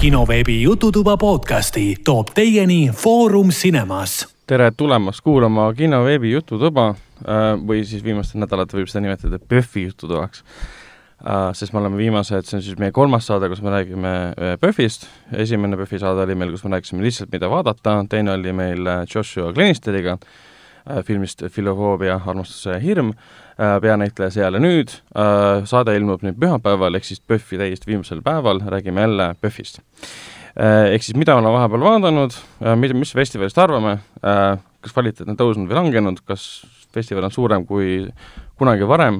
kinoveebi Jututuba podcasti toob teieni Foorum Cinemas. tere tulemast kuulama kinoveebi Jututuba äh, või siis viimastel nädalatel võib seda nimetada PÖFFi jututubaks. Äh, sest me oleme viimased, see on siis meie kolmas saade, kus me räägime PÖFFist. esimene PÖFFi saade oli meil, kus me rääkisime lihtsalt, mida vaadata, teine oli meil Joshua Glenisteadiga filmist Filofoobia, armastuse hirm Äh, peanäitleja seal ja nüüd. Äh, saade ilmub nüüd pühapäeval, ehk siis PÖFFi täiesti viimasel päeval, räägime jälle PÖFFist. Äh, ehk siis mida olen vahepeal vaadanud, mida, mis festivalist arvame, kas kvaliteet on tõusnud või langenud, kas festival on suurem kui kunagi varem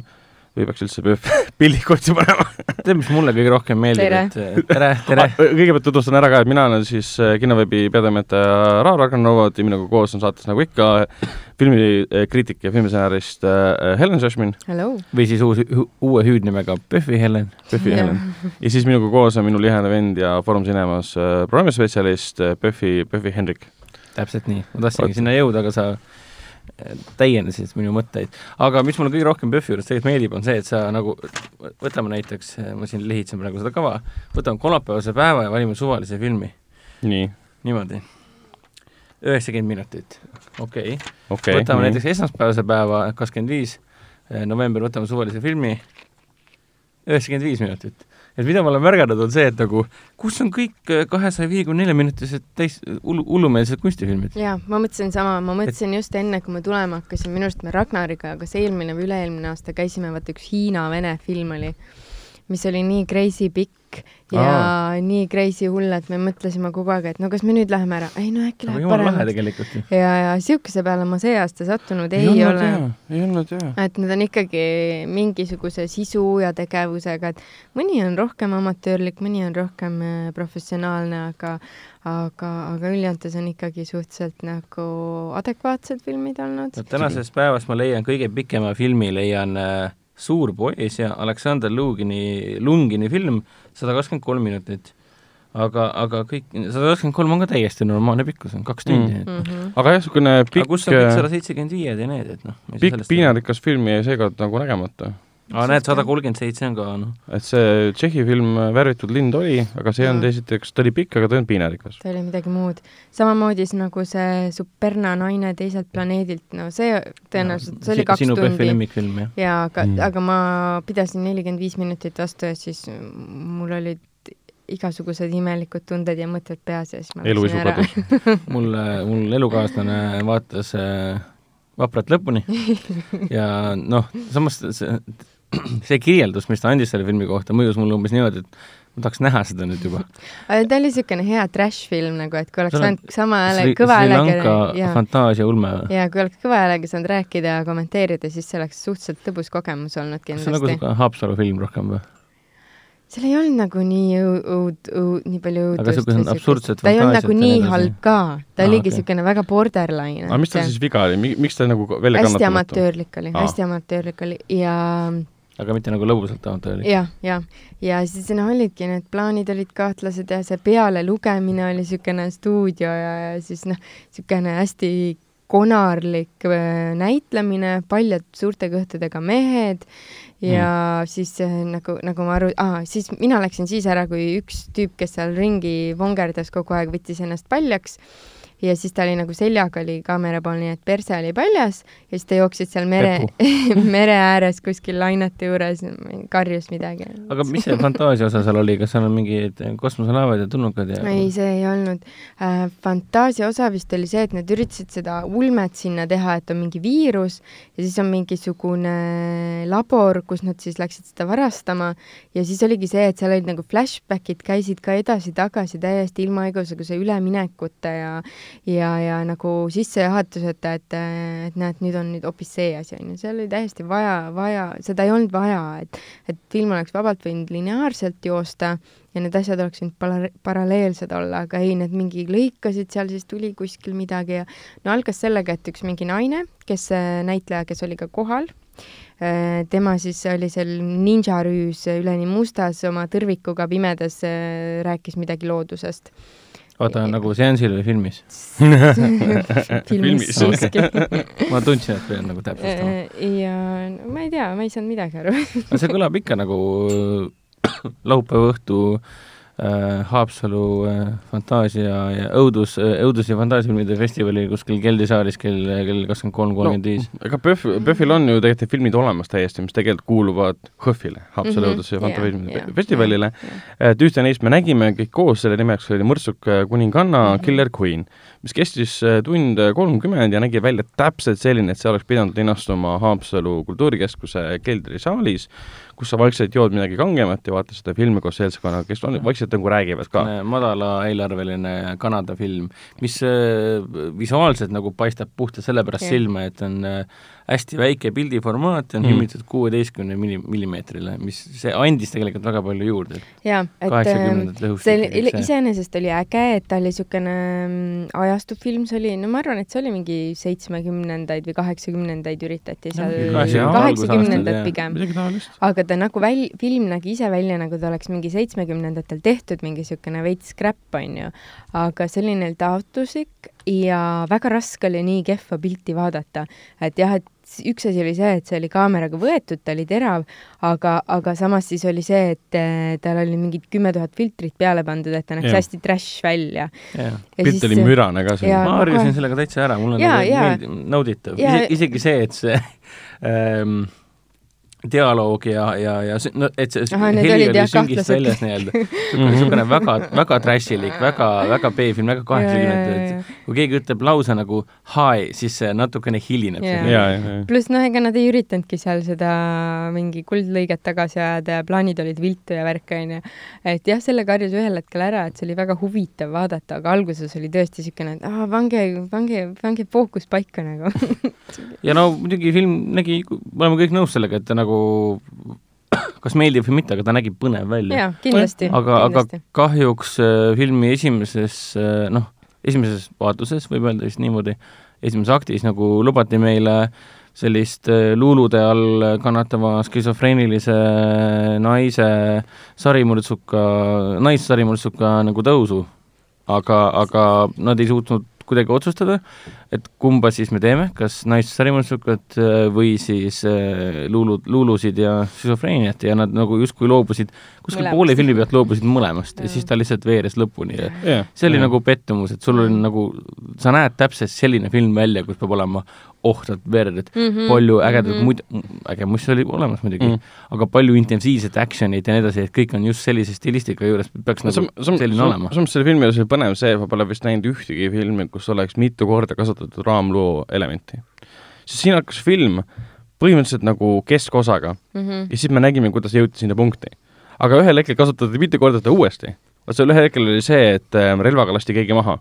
või peaks üldse pillid otsi panema tead, mis mulle kõige rohkem meeldib, et tere, tere ah,! kõigepealt tutvustan ära ka, et mina olen siis äh, kinoveebi peatoimetaja Arganovod ja minuga koos on saates nagu ikka filmikriitik ja filmistsenarist Helen Šašmin. või siis uus, uue hüüdnimega Pühvi Helen. Pühvi Helen. ja siis minuga koos on minu lihane vend ja Foorum Cinemas programmispetsialist Pühvi, Pühvi Hendrik. täpselt nii, ma tahtsingi sinna jõuda, aga sa täiendasid minu mõtteid. aga mis mulle kõige rohkem PÖFFi juures tegelikult meeldib, on see, et sa nagu, võtame näiteks, ma siin lehitsen praegu seda kava, võtame kolmapäevase päeva ja valime suvalise filmi. nii. niimoodi. üheksakümmend minutit, okei okay. okay,. võtame nii. näiteks esmaspäevase päeva, kakskümmend viis november, võtame suvalise filmi, üheksakümmend viis minutit et mida ma olen märganud, on see, et nagu kus on kõik äh, kahesaja viiekümne nelja minutised täis hullu, hullumeelsed kunstifilmid? jaa, ma mõtlesin sama, ma mõtlesin et... just enne, kui me tulema hakkasime, minu arust me Ragnariga, kas eelmine või üle-eelmine aasta käisime, vaata üks Hiina-Vene film oli, mis oli nii crazy pikk ja Aa. nii crazy hull, et me mõtlesime kogu aeg, et no kas me nüüd läheme ära, ei no äkki läheb paremaks. ja, ja siukese peale ma see aasta sattunud ei, ei ole. ei olnud jaa. et need on ikkagi mingisuguse sisu ja tegevusega, et mõni on rohkem amatöörlik, mõni on rohkem äh, professionaalne, aga aga, aga üldjoontes on ikkagi suhteliselt nagu adekvaatsed filmid olnud no,. tänasest päevast ma leian kõige pikema filmi, leian äh, Suur poiss ja Aleksander Lugini, Lungini film sada kakskümmend kolm minutit. aga, aga kõik, sada kakskümmend kolm on ka täiesti normaalne pikkus, on kaks tundi mm.. Mm -hmm. aga jah, niisugune pikk aga kus on kõik sada seitsekümmend viied ja need, et noh. pikk piinarikas film jäi seekord nagu nägemata aa, näed, sada kolmkümmend seitse on ka, noh. et see Tšehhi film Värvitud lind oli, aga see ei olnud esiteks, ta oli pikk, aga ta ei olnud piinarikas. ta oli midagi muud. samamoodi nagu see Superna naine teiselt planeedilt, no see tõenäoliselt, see oli kaks sinu tundi. sinu PÖFFi lemmikfilm, jah? jaa, aga mm., aga ma pidasin nelikümmend viis minutit vastu ja siis mul olid igasugused imelikud tunded ja mõtted peas ja siis ma eluisu kadus mul, mul elukaaslane vaatas äh, vaprat lõpuni ja noh, samas see see kirjeldus, mis ta andis selle filmi kohta, mõjus mulle umbes niimoodi, et ma tahaks näha seda nüüd juba. ta oli niisugune hea trash-film nagu, et kui oleks saanud sama hääle, kõva häälega ja fantaasia ulme jaa, kui oleks kõva häälega saanud rääkida ja kommenteerida, siis see oleks suhteliselt tõbus kogemus olnud kindlasti. see on nagu niisugune Haapsalu film rohkem või? seal ei olnud nagu nii õud, õud, nii palju õudust. aga niisugused absurdsed ta ei olnud nagu nii halb ka, ta ah, oligi niisugune okay. väga borderline. aga mis tal siis viga oli, miks ta nagu välja hästi amatöörlik oli, hästi amatöörlik oli ja aga mitte nagu lõbusalt amatöörlik. jah, jah. ja siis noh, olidki need plaanid olid kahtlased ja see pealelugemine oli niisugune stuudio ja, ja siis noh, niisugune hästi konarlik äh, näitlemine, paljud suurte kõhtedega mehed ja mm. siis äh, nagu, nagu ma aru ah,, siis mina läksin siis ära, kui üks tüüp, kes seal ringi vongerdas kogu aeg, võttis ennast paljaks ja siis ta oli nagu seljaga oli kaamera pool, nii et perse oli paljas ja siis ta jooksis seal mere, mere ääres kuskil lainete juures, karjus midagi. aga mis see fantaasia osa seal oli, kas seal on mingid kosmoselaevad ja tulnukad ja? ei, see ei olnud äh,. fantaasia osa vist oli see, et nad üritasid seda ulmet sinna teha, et on mingi viirus ja siis on mingisugune labor, kus nad siis läksid seda varastama ja siis oligi see, et seal olid nagu flashbackid käisid ka edasi-tagasi täiesti ilma igasuguse üleminekuta ja ja, ja nagu sissejuhatuseta, et, et näed, nüüd on nüüd hoopis see asi, on ju, seal oli täiesti vaja, vaja, seda ei olnud vaja, et, et film oleks vabalt võinud lineaarselt joosta ja need asjad oleks võinud para-, paralleelsed olla, aga ei, need mingi lõikasid seal, siis tuli kuskil midagi ja no algas sellega, et üks mingi naine, kes, näitleja, kes oli ka kohal, tema siis oli seal ninjarüüs üleni mustas oma tõrvikuga pimedas, rääkis midagi loodusest oota, nagu seansil või filmis. Filmis. Siiski ma tundsin, et pean nagu täpsustama. Äh, ja no, ma ei tea, ma ei saanud midagi aru. Aga see kõlab ikka nagu laupäeva õhtu äh, Haapsalu äh, fantaasia ja õudus äh,, õudus- ja fantaasiafilmide festivali kuskil Geldi saalis kell, kell kakskümmend kolm, kolmkümmend viis. ega PÖFF, PÖFFil on ju tegelikult filmid olemas täiesti, mis tegelikult kuuluvad HÖFFile, Haapsalu Mhm, õudus- ja fantaasiafilmide jaa. festivalile. Jaa. et ühte neist me nägime kõik koos, selle nimeks oli Mõrtsuk kuninganna Mhm. Killer Queen, mis kestis äh, tund kolmkümmend ja nägi välja täpselt selline, et see oleks pidanud linastuma Haapsalu kultuurikeskuse keldrisaalis, kus sa vaikselt jood midagi kangemat ja vaatad seda filmi koos seltskonnaga, kes on, vaikselt nagu räägivad ka. madala eelarveline Kanada film, mis äh, visuaalselt nagu paistab puhtalt sellepärast Jah. silma, et on äh, hästi väike pildiformaat ja on Mm. filmitud kuueteistkümne milli-, millimeetrile, mis, see andis tegelikult väga palju juurde. jaa, et ähm, see oli, see. iseenesest oli äge, et ta oli niisugune mm, ajastufilm, see oli, no ma arvan, et see oli mingi seitsmekümnendaid või kaheksakümnendaid üritati seal kaheksakümnendad pigem. aga ta nagu väl-, film nägi ise välja, nagu ta oleks mingi seitsmekümnendatel tehtud, mingi niisugune veits scrap, on ju. aga selline taotluslik ja väga raske oli nii kehva pilti vaadata. et jah, et üks asi oli see, et see oli kaameraga võetud, ta oli terav, aga, aga samas siis oli see, et eh, tal oli mingid kümme tuhat filtrit peale pandud, et ta näeks Jah. hästi trash välja. Ja pilt oli mürane ka seal ma harjusin kohe- sellega täitsa ära, mul on Jaa, nagu jaa. meeldiv, nauditav isegi see, et see ähm, dialoog ja, ja, ja see, no et see need heli oli süngist väljas nii-öelda. niisugune, väga, väga trashilik, väga, väga B-film, väga et kui keegi ütleb lause nagu hi, siis see natukene hilineb pluss noh, ega nad ei üritanudki seal seda mingi kuldlõiget tagasi ajada ja plaanid olid viltu ja värk, onju. et jah, selle karjus ühel hetkel ära, et see oli väga huvitav vaadata, aga alguses oli tõesti niisugune, et aa, pange, pange, pange fookus paika nagu. Ja no muidugi film nägi, me oleme kõik nõus sellega, et ta nagu kas meeldib või mitte, aga ta nägi põnev välja. jaa, kindlasti. aga, aga kahjuks äh, filmi esimeses äh, noh, esimeses vaatuses, võib öelda vist niimoodi, esimeses aktis nagu lubati meile sellist äh, luulude all kannatava skisofreenilise naise sarimõrtsuka, naissarimõrtsuka nagu tõusu. aga, aga nad ei suutnud kuidagi otsustada, et kumba siis me teeme, kas naissarimõrtsukat äh, või siis äh, luulu, luulusid ja skisofreeniat ja nad nagu justkui loobusid, kuskil Mõlemast. poole filmi pealt loobusid mõlemast ja siis ta lihtsalt veeres lõpuni ja ja. see oli nagu pettumus, et sul oli nagu, sa näed täpselt selline film välja, kus peab olema ohtralt verd, et mm -hmm, palju ägedat mm -hmm. muid, äge must oli olemas muidugi Mm. mm., aga palju intensiivset action'it ja nii edasi, et kõik on just sellise stilistika juures, peaks nagu selline olema. samas selle filmi juures oli põnev see, ma pole vist näinud ühtegi filmi, kus oleks mitu korda kasutatud raamloo elementi. sest siin hakkas film põhimõtteliselt nagu keskosaga mm -hmm. ja siis me nägime, kuidas jõuti sinna punkti. aga ühel hetkel kasutati mitu korda seda uuesti. vot seal ühel hetkel oli see, et ähm, relvaga lasti keegi maha.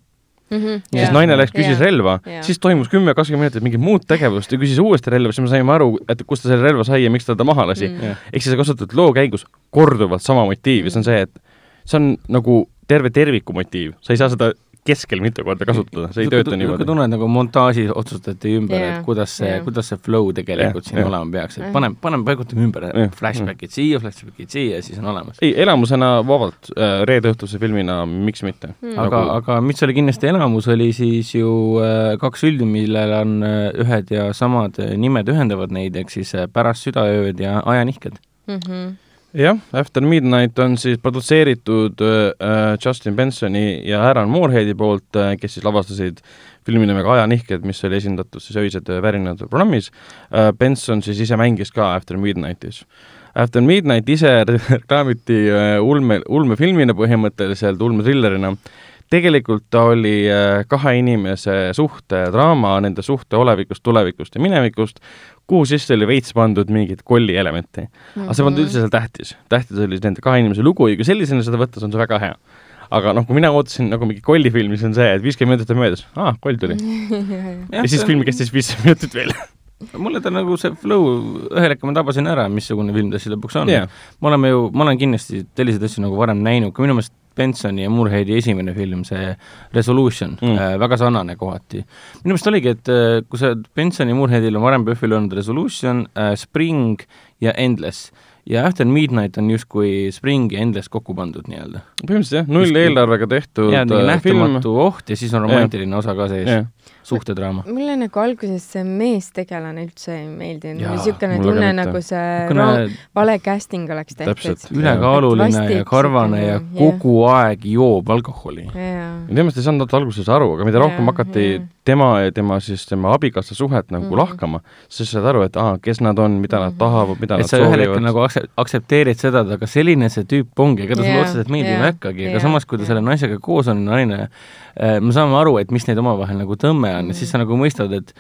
Mm -hmm. siis naine läks, küsis relva Jaa., siis toimus kümme-kakskümmend minutit mingit muud tegevust ja küsis uuesti relva, siis me saime aru, et kust ta selle relva sai ja miks ta ta maha lasi Mm. mm.. ehk siis kasutatud loo käigus korduvalt sama motiivi, see on see, et see on nagu terve terviku motiiv, sa ei saa seda keskel mitu korda kasutada, see ei tööta niisugune niimoodi. tunne, et nagu montaažis otsustati ümber yeah,, et kuidas see yeah., kuidas see flow tegelikult Jah, siin jah. olema peaks, et paneme, paneme, paigutame ümber Jah, flashback'id siia, flashback'id siia ja siis on olemas. ei, elamusena vabalt äh, reedeõhtuse filmina, miks mitte Mm. aga, aga mis oli kindlasti elamus, oli siis ju äh, kaks filmi, millel on äh, ühed ja samad nimed ühendavad neid, ehk siis Pärast südaööd ja Ajanihked. mm. -hmm. jah, After Midnight on siis produtseeritud äh, Justin Bensoni ja Aaron Mooreheadi poolt äh,, kes siis lavastasid filmi nimega Ajanihked, mis oli esindatud siis öised värinad programmis äh,. Benson siis ise mängis ka After Midnightis. After Midnight ise reklaamiti äh, ulme, ulmefilmina põhimõtteliselt, ulmetrillerina. Tegelikult ta oli äh, kahe inimese suhtedraama nende suhte olevikust, tulevikust ja minevikust, kuhu sisse oli veits pandud mingit kolli elementi aga see polnud üldse seal tähtis, tähtis oli nende kahe inimese lugu ja kui sellisena seda võtta, see on see väga hea. aga noh, kui mina ootasin nagu mingi kollifilmi, siis on see, et viiskümmend minutit on möödas, aa, koll tuli. ja siis film kestis viiskümmend minutit veel. mulle ta nagu see flow, ühel hetkel ma tabasin ära, missugune film ta siis lõpuks on Jah. me oleme ju, ma olen kindlasti selliseid asju nagu varem näinud, ka minu meelest Bensoni ja Mooreheadi esimene film, see Resolution Mm. äh, väga sarnane kohati. minu meelest oligi, et äh, kui sa Bensoni ja Mooreheadil on varem PÖFFil olnud Resolution äh,, Spring ja Endless ja After Midnight on justkui Spring ja Endless kokku pandud nii-öelda. põhimõtteliselt jah, null eelarvega tehtud ja äh, film. nähtamatu oht ja siis on romantiline osa ka sees suhtedraama. mulle nagu alguses see meestegelane üldse ei meeldinud, Jaa, niisugune tunne nagu see ro- vale casting oleks tehtud Täpselt.. ülekaaluline ja karvane ja kogu aeg joob alkoholi. jaa. temast ei saanud alguses aru, aga mida rohkem Jaa, hakati jaa. tema ja tema siis tema abikaasa suhet nagu Mhm. lahkama, siis saad aru, et aa, kes nad on, mida nad Mhm. tahavad, mida et nad sa ühel hetkel soovivad. nagu aktsepteerid seda, et aga selline see tüüp ongi, ega ta sulle Jaa, otseselt meeldima ei jaa, hakkagi, aga jaa, samas, kui ta jaa. selle naisega koos on, naine, me saame aru, et mis neid omavahel nagu tõmme on ja siis sa nagu mõistad, et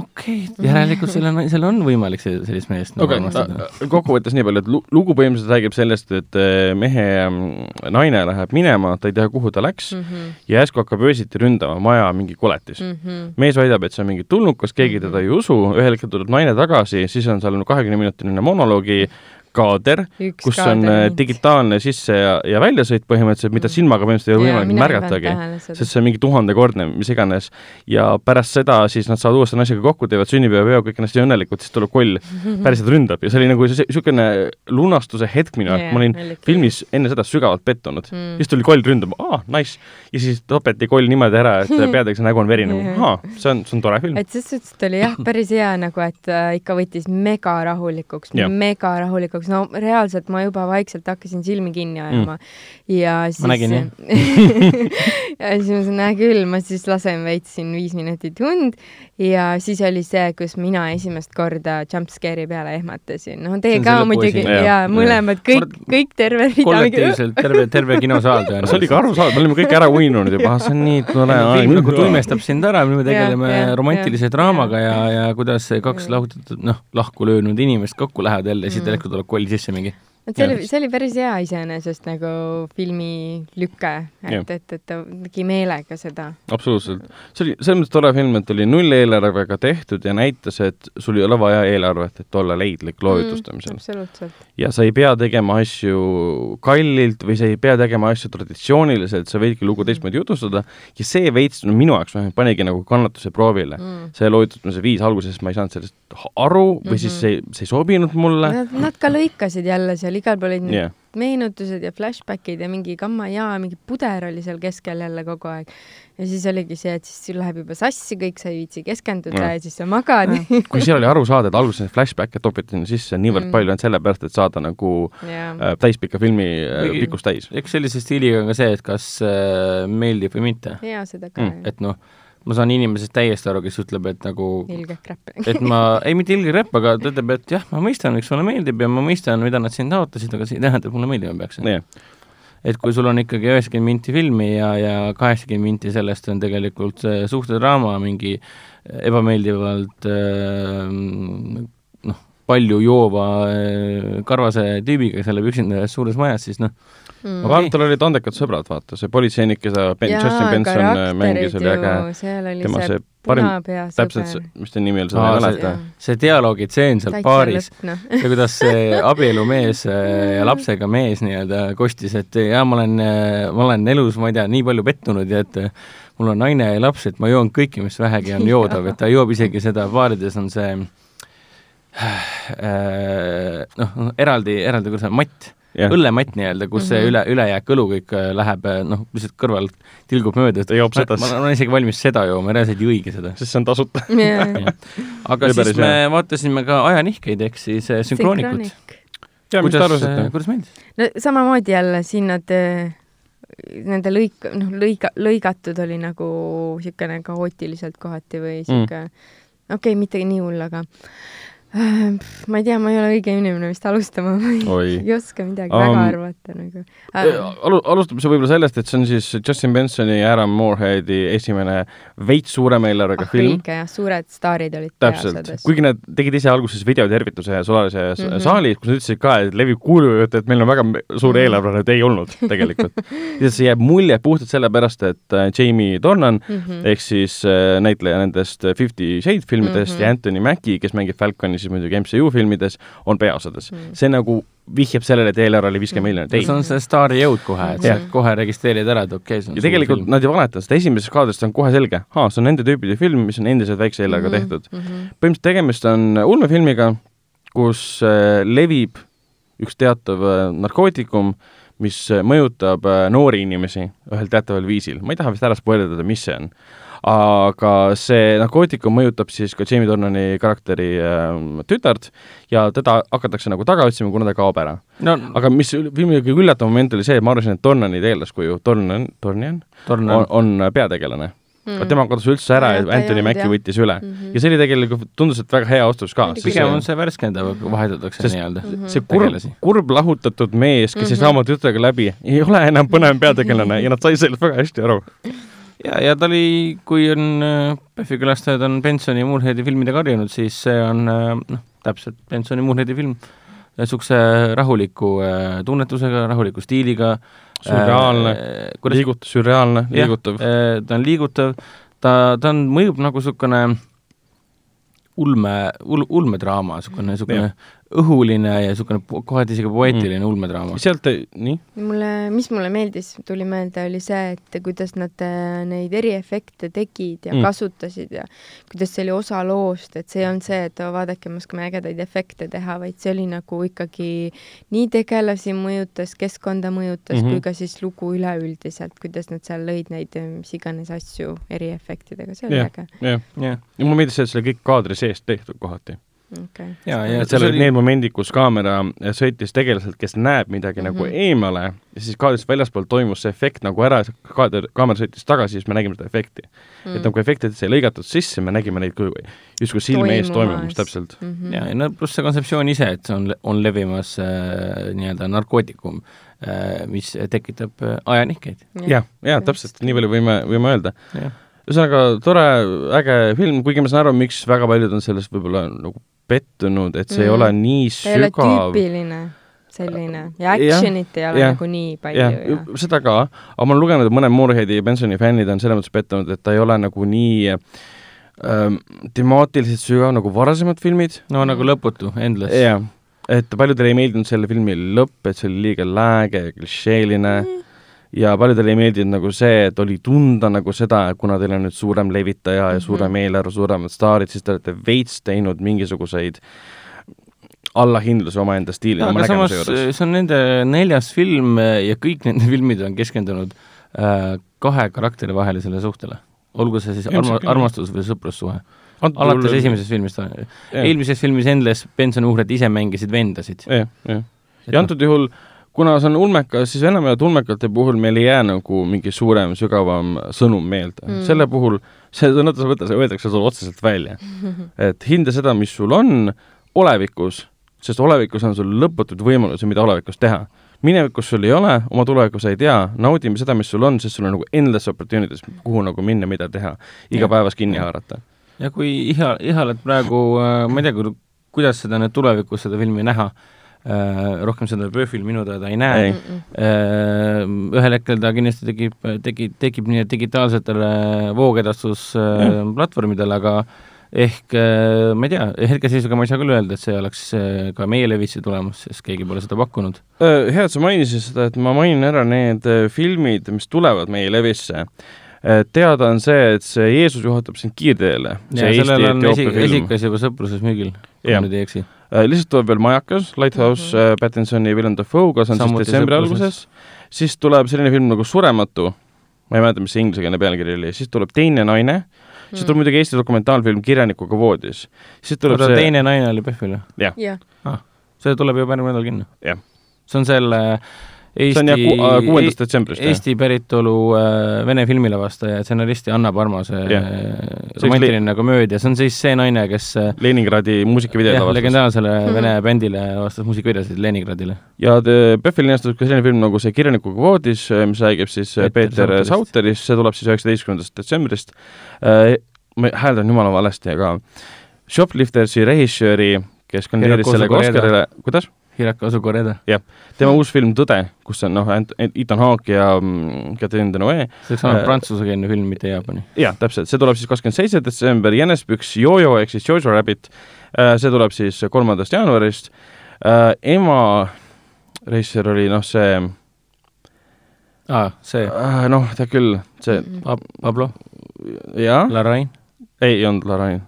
okei okay,, järelikult sellel naisel on võimalik see- sellist meest nagu okei armastada. okay,, kokkuvõttes nii palju, et lu- lugu põhimõtteliselt räägib sellest, et eh, mehe mm, naine läheb minema, ta ei tea, kuhu ta läks mm Mhm. -hmm. ja järsku hakkab öösiti ründama maja mingi koletis mm. Mhm. -hmm. mees väidab, et see on mingi tulnukas, keegi teda ei usu, ühel hetkel tuleb naine tagasi, siis on seal kahekümneminutiline monoloogi kaader, kus on kaader eh, ainult. digitaalne sisse- ja, ja väljasõit põhimõtteliselt, mida silmaga põhimõtteliselt ei ole võimalik märgatagi, sest see on mingi tuhandekordne, mis iganes. ja pärast seda siis nad saavad uuesti naisega kokku, teevad sünnipäevapeo, kõik on hästi õnnelikud, siis tuleb koll, päriselt ründab ja see oli nagu niisugune lunastuse hetk minu jaoks, ma olin filmis enne seda sügavalt pettunud mm.. siis tuli koll ründama, aa, nice. ja siis tapeti koll niimoodi ära, et peategelase nägu on verine ahaa, see on, see on tore film. et ses suhtes ta oli jah, päris hea nagu, et äh, ikka võttis mega rahulikuks mega rahulikuks, no reaalselt ma juba vaikselt hakkasin silmi kinni ajama mm. ja siis nägin, jah. ja siis ma mõtlesin, hea küll, ma siis lasen veits siin viis minutit und ja siis oli see, kus mina esimest korda jumpscare'i peale ehmatasin, noh teie ka muidugi jah. ja mõlemad kõik kõik terve rida. kollektiivselt terve, terve kinosaal see oli ka arusaadav, me olime kõik ära uinunud juba, see on nii tore. film nagu tuimestab sind ära, me tegeleme Jah, jah, romantilise jah, draamaga ja, ja kuidas see kaks lahutatud, noh, lahku löönud inimest kokku lähevad jälle ja siis Mm. tegelikult tuleb koll sisse mingi. Et see oli see oli päris hea iseenesest nagu filmi lüke, et, et, et ta tegi meelega seda. absoluutselt. see oli selles mõttes tore film, et oli nulleelarvega tehtud ja näitas, et sul ei ole vaja eelarvet, et olla leidlik loo jutustamisel. absoluutselt. ja sa ei pea tegema asju kallilt või sa ei pea tegema asju traditsiooniliselt, sa võidki lugu teistmoodi jutustada ja see veits no minu jaoks vähemalt panigi nagu kannatuse proovile mm.. see loo jutustamise viis alguses ma ei saanud sellest aru või mm -hmm. siis see, see ei sobinud mulle. Nad, nad ka lõikasid jälle seal, igal pool olid yeah., meenutused ja flashbackid ja mingi gamma jaa, mingi puder oli seal keskel jälle kogu aeg. ja siis oligi see, et siis sul läheb juba sassi kõik, sa ei viitsi keskenduda ja, ja siis sa magad. kui seal oli aru saada, et alguses flashback'e topiti sinna sisse niivõrd Mm. palju ainult sellepärast, et saada nagu jaa, äh, täispika filmi äh, Kuigi- pikkus täis. eks sellise stiiliga on ka see, et kas äh, meeldib või mitte. jaa, seda ka mm,. et noh, ma saan inimesest täiesti aru, kes ütleb, et nagu ilge crap. et ma, ei mitte ilge räpp, aga ta ütleb, et jah, ma mõistan, miks sulle meeldib ja ma mõistan, mida nad siin taotlesid, aga see ei tähenda, et mulle meeldima peaks. jah, et kui sul on ikkagi üheksakümmend minti filmi ja, ja kaheksakümmend minti sellest on tegelikult see suhtedraama mingi ebameeldivalt äh, noh, palju joova äh, karvase tüübiga, kes elab üksinda ühes suures majas, siis noh, Mm. aga tal olid andekad sõbrad, vaata, see politseinik, keda ben, Justin Benson äh, mängis, oli äge. tema see see parim- punapea täpselt see, mis ta nimi oli, seda Aa, ei see- mäleta. see dialoogitseen seal baaris, noh. ja kuidas see abielumees äh, ja lapsega mees nii-öelda kostis, et jaa, ma olen, ma olen elus, ma ei tea, nii palju pettunud ja et äh, mul on naine ja laps, et ma joon kõike, mis vähegi on joodav, et ta joob isegi seda, baarides on see äh, noh, eraldi, eraldi, kuidas see on, matt, õllematt nii-öelda, kus see Mhm. üle, ülejääk õlu kõik äh, läheb äh, noh, lihtsalt kõrvalt tilgub mööda, Ta joob ma, seda. ma, ma olen isegi valmis seda jooma, reaalselt ei õige seda. sest see on tasuta. aga Oli siis me vaatasime ka ajanihkeid, ehk siis äh, sünkroonikud. ja mis te kuidas, arvasite? kuidas meeldis? no samamoodi jälle siin nad, nende lõik, noh, lõiga, lõigatud oli nagu niisugune kaootiliselt kohati või niisugune mm., okei okay,, mitte nii hull, aga ma ei tea, ma ei ole õige inimene vist alustama, ma ei, Oi. ei oska midagi Um, väga arvata nagu äh,. alu-, alustame see võib-olla sellest, et see on siis Justin Bensoni ja Aaron Mooreheadi esimene veits suurema eelarvega ah film. õige jah, suured staarid olid täpselt kuigi nad tegid ise alguses videotervituse sulases mm. -hmm. saalis, kus nad ütlesid ka, et levib kuulujutt, et meil on väga suur Mhm. eelarve, nüüd ei olnud tegelikult. lihtsalt see jääb mulje puhtalt sellepärast, et äh, Jamie Dornan mm. -hmm. ehk siis äh, näitleja nendest Fifty Shades filmidest mm. -hmm. ja Anthony Mackie, kes mängib Falconi siis muidugi MCU filmides, on peaosades mm. -hmm. see nagu vihjab sellele, et eelarve oli viiskümmend Mhm. miljonit, see. on see staari jõud kohe, et sa kohe registreerid ära, et okei okay,, see on ja tegelikult nad ei valeta, sest esimesest kaadrist on kohe selge, aa, see on nende tüüpide film, mis on endiselt väikse eelarvega Mhm, tehtud. mhm. põhimõtteliselt tegemist on ulmefilmiga, kus äh, levib üks teatav äh, narkootikum, mis äh, mõjutab noori inimesi ühel teataval viisil. ma ei taha vist ära spoilerdada, mis see on. Aga see narkootikum mõjutab siis ka Jamie Dornani karakteri äh, tütart ja teda hakatakse nagu taga otsima, kuna ta kaob ära. no aga mis filmi kõige üllatavam moment oli see, et ma arvasin, et Dornani tegelaskuju, Dornan, Dornian, Torn on, on peategelane mm.. tema kadus üldse ära ja Ja, Anthony Mackie võttis üle mm. Mhm. -hmm. ja see oli tegelikult, tundus, et väga hea otsus ka. pigem on see värskendav, vahetatakse nii-öelda see kurb kurb lahutatud mees, kes ei saa oma tütrega läbi, ei ole enam põnev peategelane ja nad said sellest väga hästi aru. ja, ja ta oli, kui on äh, PÖFFi külastajad on Bensoni Moorheadi filmidega harjunud, siis see on äh, noh, täpselt Bensoni Moorheadi film, niisuguse rahuliku äh, tunnetusega, rahuliku stiiliga. Sürreaalne. kuidas liigut-, sürreaalne, liigutav. äh, ta on liigutav, ta, ta on, mõjub nagu niisugune ulme, ul-, ulmedraama, niisugune, niisugune õhuline ja niisugune kohati isegi poeetiline mm. ulmedraama. sealt, nii, mulle, mis mulle meeldis, tuli meelde, oli see, et kuidas nad äh, neid eriefekte tegid ja Mm. kasutasid ja kuidas see oli osa loost, et see ei olnud see, et oh, vaadake, me oskame ägedaid efekte teha, vaid see oli nagu ikkagi nii tegelasi mõjutas, keskkonda mõjutas mm Mhm. -hmm. kui ka siis lugu üleüldiselt, kuidas nad seal lõid neid mis iganes asju eriefektidega, see oli Jah. äge. jah. jah, ja mulle meeldis see, et see oli kõik kaadri seest tehtud kohati. okei. ja, ja et seal olid need momendid, kus kaamera sõitis tegelaselt, kes näeb midagi mm Mhm. -hmm. nagu eemale ja siis kaadrist väljaspool toimus see efekt nagu ära, kaader, kaamera sõitis tagasi, siis me nägime seda efekti mm.. et nagu efektid sai lõigatud sisse, me nägime neid kui justkui silme ees toimumas täpselt. mm. -hmm. ja, ja no pluss see kontseptsioon ise, et see on, on levimas äh, nii-öelda narkootikum äh,, mis tekitab äh, ajanihkeid. jah, ja täpselt, nii palju võime, võime öelda. jah, ühesõnaga tore, äge film, kuigi ma saan aru, miks väga paljud on sellest võib-olla nagu pettunud, et see mm. ei ole nii ta ei ole sügav. tüüpiline selline ja action'it ei ole jah, nagu nii palju jah ja,, seda ka, aga ma olen lugenud, et mõned Moorheadi ja Bensoni fännid on selles mõttes pettunud, et ta ei ole nagu nii ähm, temaatiliselt sügav nagu varasemad filmid. no nagu lõputu, endless. jah, et paljudele ei meeldinud selle filmi lõpp, et see oli liiga lääge ja klišeeline mm. Ja paljudele ei meeldinud nagu see, et oli tunda nagu seda, et kuna teil on nüüd suurem levitaja ja suurem Mhm. eelarve, suuremad staarid, siis te olete veits teinud mingisuguseid allahindluse omaenda stiili oma aga samas nägemuse juures. see on nende neljas film ja kõik nende filmid on keskendunud äh, kahe karakteri vahelisele suhtele. olgu see siis arma, armastus või sõprussuhe. alates esimesest filmist, eelmises filmis Endless Benson uhred ise mängisid vendasid. jah, jah. ja antud juhul, kuna see on ulmekas, siis enamjaolt ulmekate puhul meil ei jää nagu mingi suurem, sügavam sõnum meelde mm. Selle puhul, see sõna võtta, see öeldakse sulle otseselt välja. et hinda seda, mis sul on olevikus, sest olevikus on sul lõputud võimalusi, mida olevikus teha. minevikus sul ei ole, oma tulevikus sa ei tea, naudime seda, mis sul on, sest sul on nagu endless opportunities, kuhu nagu minna, mida teha, igapäevas kinni haarata. ja kui iha, ihaled praegu, ma ei tea, kuidas seda nüüd tulevikus, seda filmi näha, rohkem seda Bööfil minu teada ei näe Ei.. ühel hetkel ta kindlasti tekib, tekib, tekib nii digitaalsetele voogedastusplatvormidele, aga ehk äh, ma ei tea, hetkeseisuga ma ei saa küll öelda, et see oleks äh, ka meie levisse tulemas, sest keegi pole seda pakkunud. Äh, hea, et sa mainisid seda, et ma mainin ära need äh, filmid, mis tulevad meie levisse. teada on see, et see Jeesus juhatab sind kiirteele. ja sellel on esi, esikas juba sõpruses müügil, kui ma nüüd ei eksi. Lihtsalt tuleb veel Majakas, Lighthouse mm, -hmm. Pattinsoni ja Willem Dafoe'ga, see on Samuti siis detsembri alguses. siis tuleb selline film nagu Surematu, ma ei mäleta, mis see inglisekeelne pealkiri oli, siis tuleb Teine naine mm, -hmm. siis tuleb muidugi Eesti dokumentaalfilm Kirjanikuga voodis. siis tuleb oota, see, teine naine oli PÖFFil või? jah, jah, see tuleb juba järgmine nädal kinno. Jah. see on selle Eesti äh, kuuendast detsembrist. Eesti päritolu äh, vene filmilavastaja ja stsenaristi Anna Parmase Jah. äh, romantiline komöödia, see on siis see naine, kes äh, Leningradi muusikavideod jah, lavastas. legendaarsele Mhm. vene bändile lavastas muusikavideosid Leningradile. ja PÖFFil linastus ka selline film nagu see Kirjanikuga voodis, mis räägib siis äh, Peeter Peeter Sauterist. See tuleb siis üheksateistkümnendast detsembrist. ma hääldan jumala valesti, aga Shopliftersi režissööri, kes kandideeris sellega. Oscarile, kuidas? Hiraka Asukoreda, tema uus film Tõde, kus on noh, Ethan Hawke ja mm, Catherine Deneuve, see olnud Äh, prantsusekeelne film, mitte Jaapani. jah, täpselt, see tuleb siis kakskümmend seitse detsember, Jänespüks Jojo ehk siis Jojo Rabbit, see tuleb siis kolmandast jaanuarist, ema režissöör oli noh, see aa, see, äh, noh, tead küll, see. Pab-, Pablo, jah, Larrain, ei, ei olnud Larain.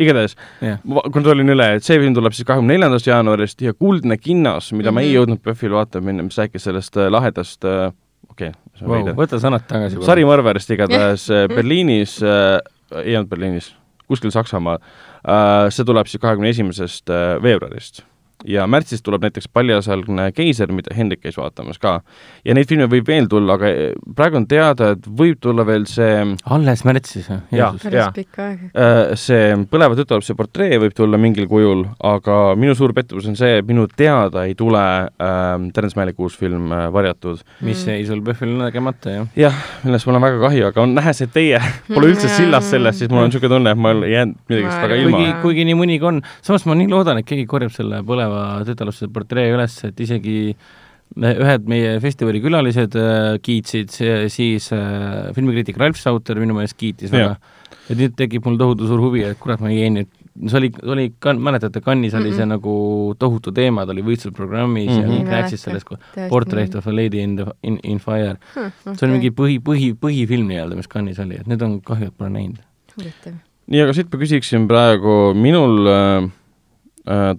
Igatahes jah, ma kontrollin üle, et see film tuleb siis kahekümne neljandast jaanuarist ja Kuldne kinnos, mida mm -hmm. ma ei Mhm. jõudnud PÖFFil vaatama minna, mis rääkis sellest äh, lahedast äh, okei okay,, see on wow, veider, võta sõnad tagasi. sarimõrvarist igatahes äh, Berliinis äh,, ei olnud Berliinis, kuskil Saksamaal äh,, see tuleb siis kahekümne esimesest veebruarist ja märtsis tuleb näiteks Paljasalgne keiser, mida Hendrik käis vaatamas ka. ja neid filme võib veel tulla, aga äh, praegu on teada, et võib tulla veel see alles märtsis või? Päris jaa. pikka aega. Äh, see Põleva tütarlapse portree võib tulla mingil kujul, aga minu suur pettumus on see, et minu teada ei tule äh, Terence Malick uus film äh, Varjatud. mis Mm. jäi sul PÖFFil nägemata, jah? jah, millest mul on väga kahju, aga on nähes, et teie pole üldse sillas sellest, siis mul on niisugune tunne, et ma ei jäänud midagi Ma väga ilma kuigi, kuigi nii mõnigi on, samas ma nii loodan, et keegi korjab selle põleva tütarlapse portree üles, et isegi me- ühed meie festivali külalised äh, kiitsid, siis äh, filmikriitik Ralf Sauter minu meelest kiitis väga ja nüüd tekib mul tohutu suur huvi, et kurat, ma jäin nüüd, see oli, oli mäletate, Cannes'is oli see Mm-mm. nagu tohutu teema, ta oli võistlusprogrammis mm -hmm. ja Mhm. kõik Ei rääkisid sellest. Portrait of a lady in the, in, in fire. see on mingi põhi, põhi, põhifilm nii-öelda, mis Cannes'is oli, et nüüd on kahju, et pole näinud. nii, aga siit ma küsiksin praegu, minul äh,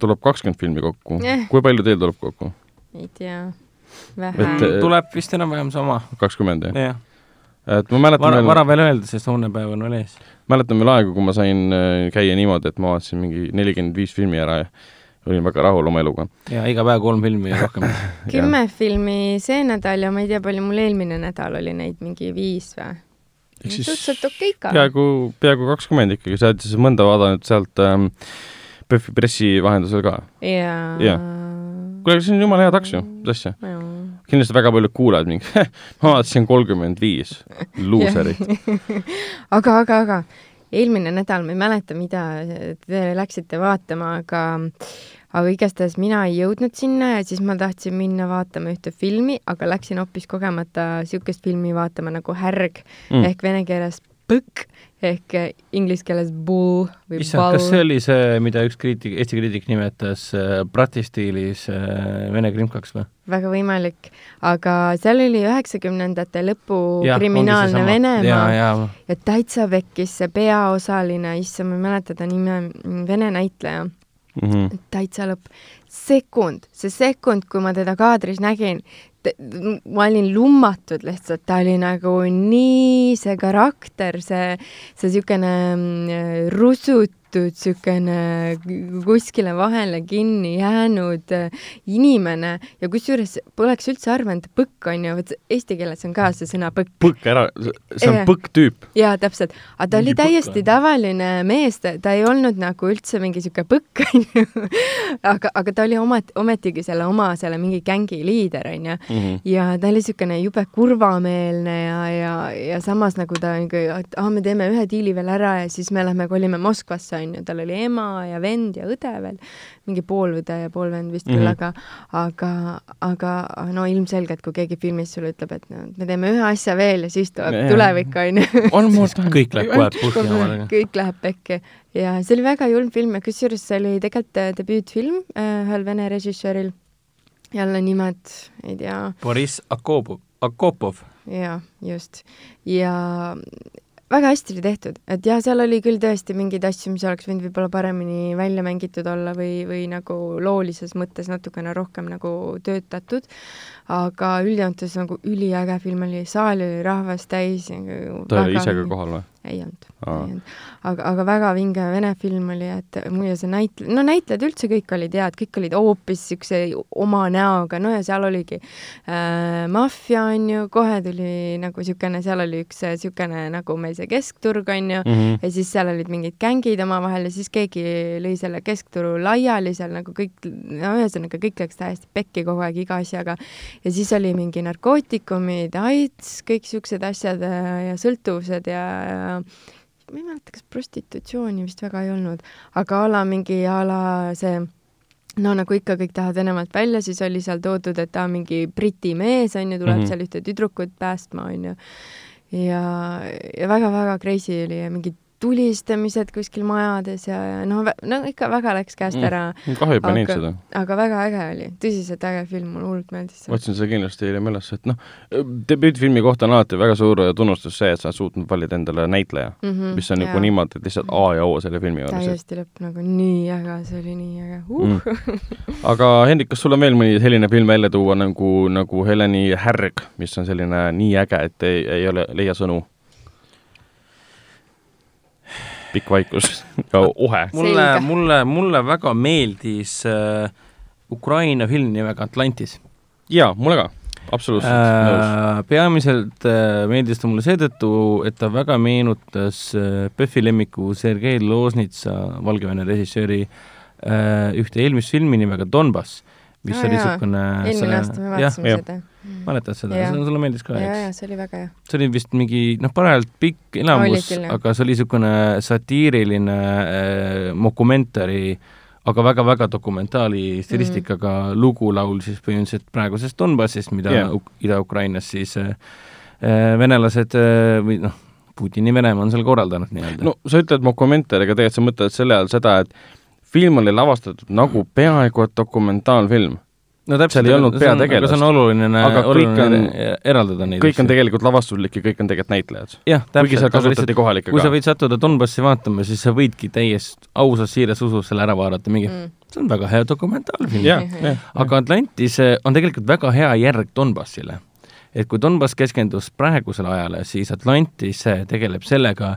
tuleb kakskümmend filmi kokku Eh. kui palju teil tuleb kokku? ei tea, Et, vähe äh,. tuleb vist enam-vähem sama, kakskümmend, jah? jah. et ma mäletan vara, veel, vara veel öelda, sest hoonepäev on veel ees. mäletan veel aegu, kui ma sain äh, käia niimoodi, et ma vaatasin mingi nelikümmend viis filmi ära ja olin väga rahul oma eluga. ja iga päev kolm filmi ja rohkem. kümme filmi see nädal ja ma ei tea, palju mul eelmine nädal oli neid, mingi viis või? suhteliselt okei ka. peaaegu, peaaegu kakskümmend ikkagi, sa oled siis mõnda vaadanud sealt ähm, PÖFFi pressi vahendusel ka. ja. Jah. kuule, aga see on jumala hea taks ju, mis asja? kindlasti väga paljud kuulajad mingi, ma vaatasin kolmkümmend viis, luuserid. aga, aga, aga eelmine nädal, ma ei mäleta, mida te läksite vaatama, aga aga igastahes mina ei jõudnud sinna ja siis ma tahtsin minna vaatama ühte filmi, aga läksin hoopis kogemata niisugust filmi vaatama nagu Härg mm. ehk vene keeles Põkk ehk eh, inglise keeles Bull või issand, kas see oli see, mida üks kriitik, Eesti kriitik nimetas Brati stiilis äh, vene krimkaks või? väga võimalik, aga seal oli üheksakümnendate lõpu Jah, kriminaalne. Venemaa jaa. ja täitsa pekkis see peaosaline, issand, ma ei mäleta ta nime, vene näitleja Mhm. täitsa lõpp. sekund, see sekund, kui ma teda kaadris nägin, ma olin lummatud lihtsalt, ta oli nagu nii see karakter, see, see niisugune mm, rusutud, niisugune kuskile vahele kinni jäänud äh, inimene ja kusjuures poleks üldse arvanud, põkk on ju, vot eesti keeles on ka see sõna põkk. põkk ära, see on Jah. põkk-tüüp. jaa, täpselt, aga ta oli täiesti tavaline mees, ta, ei olnud nagu üldse mingi niisugune põkk, onju. aga, aga ta oli omat-, ometigi selle oma selle mingi gängi liider, onju. Mhm. ja ta oli niisugune jube kurvameelne ja, ja, ja samas nagu ta et aa, me teeme ühe diili veel ära ja siis me lähme kolime Moskvasse, onju, tal oli ema ja vend ja õde veel, mingi poolõde ja poolvend vist küll Mhm. mm, -hmm. aga, aga, aga no ilmselgelt, kui keegi filmis sulle ütleb, et no me teeme ühe asja veel ja siis tuleb Jaa. tulevik, onju on mul kõik läheb kohe põhja omadega. kõik läheb pekki ja see oli väga julm film ja kusjuures see oli tegelikult äh, debüütfilm äh, ühel vene režissööril. jälle nimed, ei tea, Boriss Akopov, Akopov. jaa, just. ja väga hästi oli tehtud, et jah, seal oli küll tõesti mingeid asju, mis oleks võinud võib-olla paremini välja mängitud olla või, või nagu loolises mõttes natukene rohkem nagu töötatud, aga üldjoontes nagu üliäge film oli, saal oli rahvast täis. ta oli ise ka kohal või? ei olnud, ei olnud. aga, aga väga vinge vene film oli, et muide see näitleja, no näitlejad üldse kõik olid head, kõik olid hoopis niisuguse oma näoga, no ja seal oligi äh, maffia, on ju, kohe tuli nagu niisugune, seal oli üks niisugune nagu meil see keskturg, on ju, Mhm. ja siis seal olid mingid gängid omavahel ja siis keegi lõi selle keskturu laiali seal nagu kõik, no ühesõnaga kõik läks täiesti pekki kogu aeg iga asjaga. Ja siis oli mingi narkootikumid, AIDS, kõik siuksed asjad äh, ja sõltuvused ja, ja ma ei mäleta, kas prostitutsiooni vist väga ei olnud, aga a la mingi a la see no nagu ikka kõik tahavad Venemaalt välja, siis oli seal toodud, et ta on mingi Briti mees, on ju, tuleb mm. -hmm. seal ühte tüdrukut päästma, on ju. ja, ja väga-väga crazy oli ja mingi tulistamised kuskil majades ja, ja noh, no ikka väga läks käest Mm. ära mul kahju Aga- näinud seda. aga väga äge oli, tõsiselt äge film, mulle hullult meeldis see. otsin seda kindlasti hiljem üles, et noh, debüütfilmi kohta on alati väga suur tunnustus see, et sa suutnud valida endale näitleja, mm mis on nagu niimoodi, et lihtsalt A ja O selle filmi juures. täiesti lõpp nagu nii äge, see oli nii äge uh. Mm. aga Hendrik, kas sul on veel mõni selline film välja tuua nagu, nagu Heleni Härg, mis on selline nii äge, et ei, ei ole, leia sõnu? Pikk vaikus ja ohe. mulle mulle, mulle väga meeldis äh, Ukraina film nimega Atlantis jaa, mulle ka, absoluutselt äh, nõus. peamiselt äh, meeldis ta mulle seetõttu, et ta väga meenutas äh, PÖFFi lemmiku Sergei Loznitsa, Valgevene režissööri äh, ühte eelmist filmi nimega Donbass, mis Aa, oli niisugune eelmine aasta me vaatasime jah. seda. mäletad seda, sulle meeldis ka, ja, eks? see oli väga hea. see oli vist mingi noh, parajalt pikk elamus aga see oli niisugune satiiriline äh, mokumentari, aga väga-väga dokumentaali stilistikaga mm. lugu laul siis põhimõtteliselt praegusest Donbassist, mida yeah. Ida-Ukrainas siis äh, äh, venelased äh, või noh, Putini Venemaa on seal korraldanud nii-öelda no sa ütled mokumentari, aga tegelikult sa mõtled selle all seda, et film oli lavastatud nagu peaaegu et dokumentaalfilm. No seal ei olnud peategelast. see on oluline, oluline on- er- eraldada neid kõik on tegelikult lavastuslik ja kõik on tegelikult näitlejad. jah, kuigi seal täpselt, aga kasutati lihtsalt kohalikke kui sa ka. võid sattuda Donbassi vaatama, siis sa võidki täiesti ausas siiras usus selle ära vaadata, mingi Mm. see on väga hea dokumentaalfilm. jah, jah. aga Atlantis eh, on tegelikult väga hea järg Donbassile. et kui Donbass keskendus praegusele ajale, siis Atlantis eh, tegeleb sellega,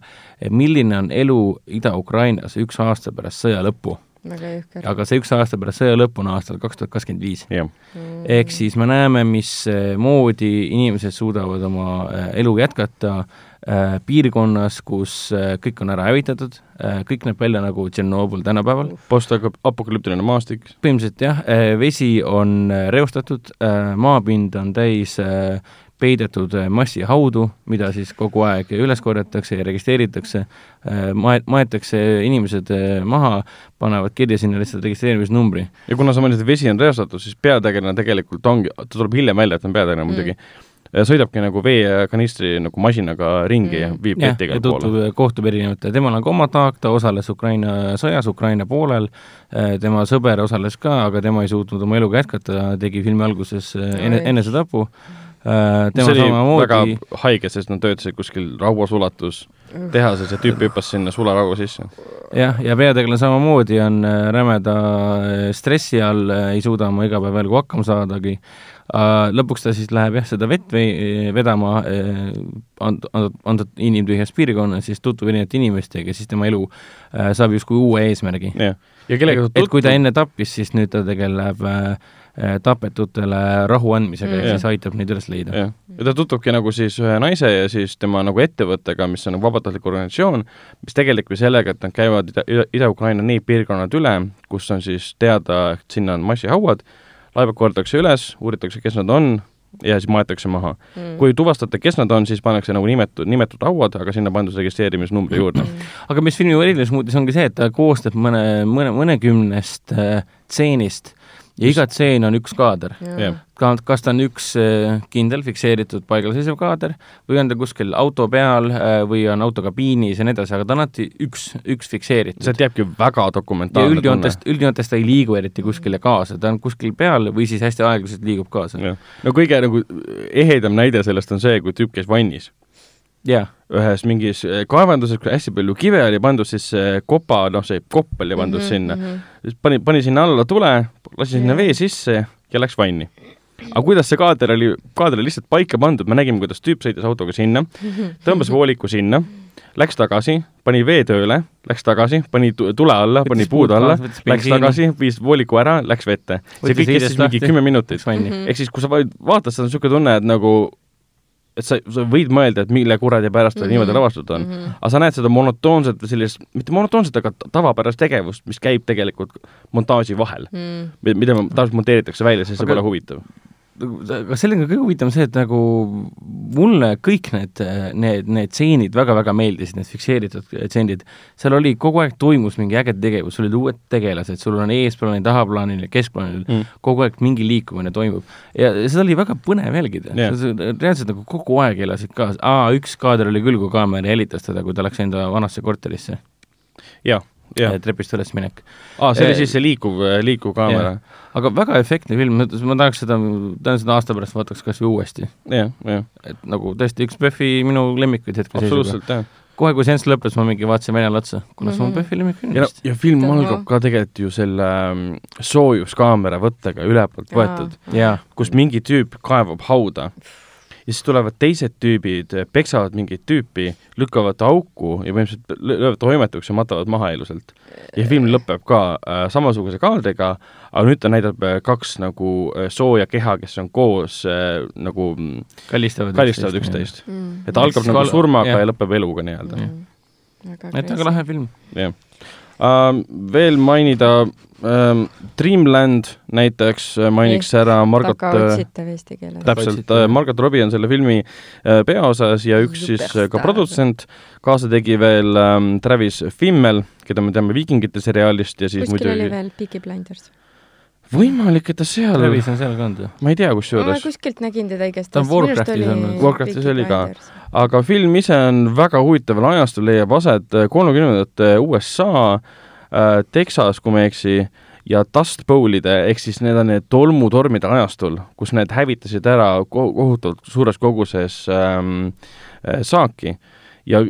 milline on elu Ida-Ukrainas üks aasta pärast sõja lõppu. Väga jõhker. aga see üks aasta pärast sõja lõppu on aastal kaks tuhat kakskümmend viis. Mm. ehk siis me näeme, mismoodi inimesed suudavad oma eh, elu jätkata eh, piirkonnas, kus eh, kõik on ära hävitatud, kõik näeb välja nagu Tšernobõl tänapäeval, postapokalüptiline maastik. põhimõtteliselt jah, vesi on äh, reostatud, maapind on täis äh, peidetud äh, massihaudu, mida siis kogu aeg üles korjatakse ja registreeritakse, mae-, maetakse inimesed äh, maha, panevad kirja sinna lihtsalt registreerimisnumbri. ja kuna sa mainisid, vesi on reostatud, siis peategelane tegelikult ongi, ta tuleb hiljem välja, et ta on peategelane Mm. muidugi, sõidabki nagu veekanistri nagu masinaga ringi ja Mm. viib jah, vett ja igale poole. kohtub erinevate, temal on ka oma taak, ta osales Ukraina sõjas Ukraina poolel, tema sõber osales ka, aga tema ei suutnud oma eluga jätkata, tegi filmi alguses äh, ene, enesetapu, see tema oli samamoodi väga haige, sest nad töötasid kuskil rauasulatus tehases ja tüüp hüppas sinna sularaua sisse. jah, ja peategelane samamoodi on äh, rämeda äh, stressi all, ei suuda oma igapäevaeluga hakkama saadagi. lõpuks ta siis läheb jah, seda vett vedama, and-, antud inimtühjas piirkonnas, siis tutvub erinevate inimestega, siis tema elu äh, saab justkui uue eesmärgi. et kui ta enne tappis, siis nüüd ta tegeleb äh, äh, tapetutele rahu andmisega Mm. mm. ja siis aitab neid üles leida. ja ta tutvubki nagu siis ühe naise ja siis tema nagu ettevõttega, mis on nagu vabatahtlik organisatsioon, mis tegelebki sellega, et nad käivad Ida- Ida- Ida-Ukraina need piirkonnad üle, kus on siis teada, et sinna on massihauad, laevad korjatakse üles, uuritakse, kes nad on ja siis maetakse maha. Mm. kui tuvastate, kes nad on, siis pannakse nagu nimetud, nimetud hauad, aga sinna pandud registreerimisnumbri juurde. aga mis filmi eriliseks muutis, ongi see, et ta koosneb mõne, mõne, mõnekümnest äh, tseenist ja iga tseen on üks kaader. ka, kas ta on üks äh, kindel fikseeritud paigal seisev kaader või on ta kuskil auto peal äh, või on auto kabiinis ja nii edasi, aga ta on alati üks, üks fikseeritud. sealt jääbki väga dokumentaalne tunne. üldjoontes, üldjoontes ta ei liigu eriti kuskile kaasa, ta on kuskil peal või siis hästi aeglaselt liigub kaasa. no kõige nagu ehedam näide sellest on see, kui tüüp käis vannis jaa, ühes mingis eh, kaevanduses, kus hästi palju kive oli pandud, siis see kopa, noh, see kopp oli pandud mm -hmm, sinna. siis pani, pani sinna alla tule, lasi sinna Jah. vee sisse ja läks vanni. aga kuidas see kaader oli, kaader oli lihtsalt paika pandud, me nägime, kuidas tüüp sõitis autoga sinna, tõmbas vooliku sinna, läks tagasi, pani vee tööle, läks tagasi, pani tu- tule alla, pani puud alla läks tagasi, viis vooliku ära, läks vette. see kõik kestis mingi kümme minutit. Mhm. ehk siis, kui sa vaid- vaatad, seda on niisugune tunne, et nagu et sa, sa võid mõelda, et mille kuradi pärast ta Mhm. niimoodi lavastatud on. aga sa näed seda monotoonset või sellist, mitte monotoonset, aga tavapärast tegevust, mis käib tegelikult montaaži vahel, Mm. mida tavaliselt monteeritakse välja, sest see Aga- pole huvitav. Aga sellega kõige huvitavam see, et nagu mulle kõik need, need, need stseenid väga-väga meeldisid, need fikseeritud stseenid. seal oli, kogu aeg toimus mingi äge tegevus, sul olid uued tegelased, sul on eesplaanil, tahaplaanil ja keskplaanil mm. kogu aeg mingi liikumine toimub. ja seda oli väga põnev jälgida yeah., reaalselt nagu kogu aeg elasid kaasa, aa, üks kaader oli küll, kui kaamera jälitas teda, kui ta läks enda vanasse korterisse. jah yeah. trepist üles minek. aa, see oli siis see liikuv, liikuv kaamera yeah.? aga väga efektne film, ma tahaks seda, tõenäoliselt aasta pärast vaataks kas või uuesti. jah, jah. et nagu tõesti üks PÖFFi minu lemmikuid hetkeseisuga. absoluutselt, jah kohe, kui seanss lõppes, ma mingi vaatasin venele otsa, kuna see on mhm. PÖFFi lemmik ja, ja film algab ka tegelikult ju selle ähm, soojuskaamera võttega ülevalt võetud, kus mingi tüüp kaevab hauda ja siis tulevad teised tüübid, peksavad mingit tüüpi, lükkavad auku ja põhimõtteliselt löövad toimetuks ja matavad maha ilusalt. ja film lõpeb ka äh, samasuguse kaadriga, aga nüüd ta näitab äh, kaks nagu äh, sooja keha, kes on koos äh, nagu kallistavad, kallistavad üksteist. Mm. et algab nagu surmaga ja, ja lõpeb eluga nii-öelda mm.. et väga lahe film. jah. Veel mainida uh, Dreamland näiteks uh, mainiks ära Margot keeles. täpselt, Margot Robbie on selle filmi peaosas ja üks Superstar. siis ka produtsent, kaasa tegi veel um, Travis Fimmel, keda me teame Viikingite seriaalist ja siis kuskil muidugi oli veel Peaky Blinders võimalik, et ta seal Travis on seal ka olnud ju? ma ei tea, kusjuures. ma kuskilt nägin teda igast ta on Warcraftis olnud. Warcraftis oli ka. aga film ise on väga huvitaval ajastul, leiab aset kolmekümnendate USA äh,, Texas, kui ma ei eksi, ja Dust Bowlide, ehk siis need on need tolmutormide ajastul, kus need hävitasid ära kohutavalt suures koguses ähm, äh, saaki ja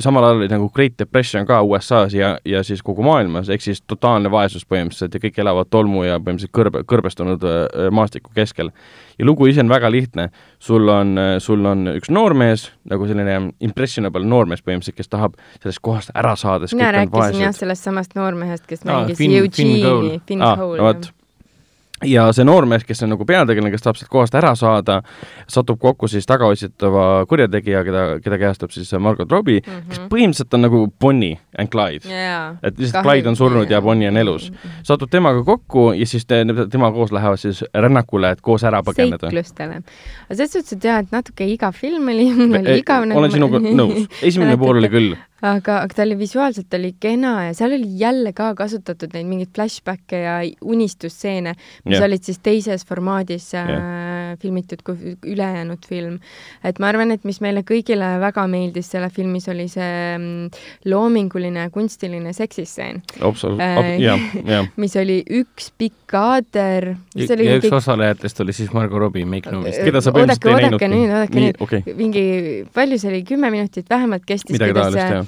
samal ajal oli nagu Great Depression ka USA-s ja, ja siis kogu maailmas, ehk siis totaalne vaesus põhimõtteliselt ja kõik elavad tolmu ja põhimõtteliselt kõrbe, kõrbestunud äh, maastiku keskel. ja lugu ise on väga lihtne, sul on, sul on üks noormees, nagu selline impressionable noormees põhimõtteliselt, kes tahab sellest kohast ära saada, mina rääkisin jah, sellest samast noormehest, kes no, mängis Eugene'i, Finn Cole. no vot ja see noormees, kes on nagu peategelane, kes tahab sealt kohast ära saada, satub kokku siis tagaotsitava kurjategija, keda, keda kehastab siis Margot Robbie mm, -hmm. kes põhimõtteliselt on nagu Bonnie and Clyde yeah.. et lihtsalt Kahju, Clyde on surnud yeah. ja Bonnie on elus. Mhm. satub temaga kokku ja siis te, tema koos lähevad siis rännakule, et koos ära põgeneda. seiklustele. aga selles suhtes, et jah, et natuke igav film oli, mul oli igav nagu olen sinuga nõus, esimene pool oli küll aga, aga ta oli visuaalselt oli kena ja seal oli jälle ka kasutatud neid mingeid flashback'e ja unistusstseene, mis yeah. olid siis teises formaadis yeah. äh, filmitud kui ülejäänud film. et ma arvan, et mis meile kõigile väga meeldis selle filmis, oli see mm, loominguline kunstiline jah, jah. mis oli üks pikk kaader. ja üks pikk... osalejatest oli siis Margo Robbie, Make No Mistake. keda sa põhimõtteliselt ei näinudki. oodake nüüd, oodake nüüd okay.. mingi, palju see oli, kümme minutit vähemalt kestis. midagi taolist,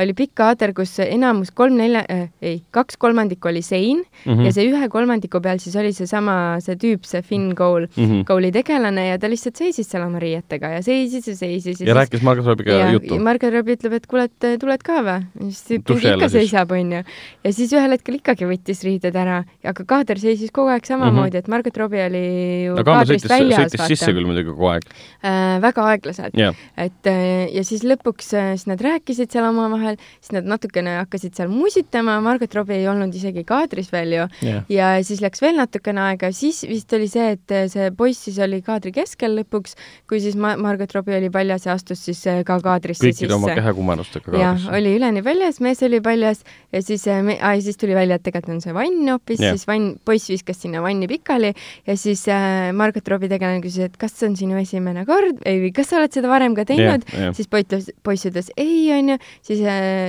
oli pikk kaader, kus enamus kolm nelja äh,, ei, kaks kolmandikku oli sein mm -hmm. ja see ühe kolmandiku peal siis oli seesama, see tüüp, see Finn Cole mm, -hmm. Cole'i tegelane ja ta lihtsalt seisis seal oma riietega ja seisis ja seisis. ja, ja rääkis siis... Margot Robbiga juttu. Margot Robbie ütleb, et kuule, et tuled ka või? siis tüüp ikka seisab, onju. ja siis ühel hetkel ikkagi võttis riided ära, aga kaader seisis kogu aeg samamoodi mm, -hmm. et Margot Robbie oli ju no, kaadrist väljas. sõitis sisse küll muidugi kogu aeg äh,. väga aeglaselt yeah.. et äh, ja siis lõpuks äh, siis nad rääkisid seal omavahel vahel, siis nad natukene hakkasid seal musitama, Margot Robbie ei olnud isegi kaadris veel ju yeah.. ja siis läks veel natukene aega, siis vist oli see, et see poiss siis oli kaadri keskel lõpuks, kui siis ma-, Margot Robbie oli paljas ja astus siis äh, ka kaadrisse kõikide sisse. oma kehekummardustega kaadrisse. jah, oli üleni väljas, mees oli väljas ja siis äh,, ah, siis tuli välja, et tegelikult on see vann hoopis yeah., siis vann, poiss viskas sinna vanni pikali ja siis äh, Margot Robbie tegelane küsis, et kas see on sinu esimene kord või kas sa oled seda varem ka teinud yeah,, yeah. siis poiss, poiss ütles ei, onju, siis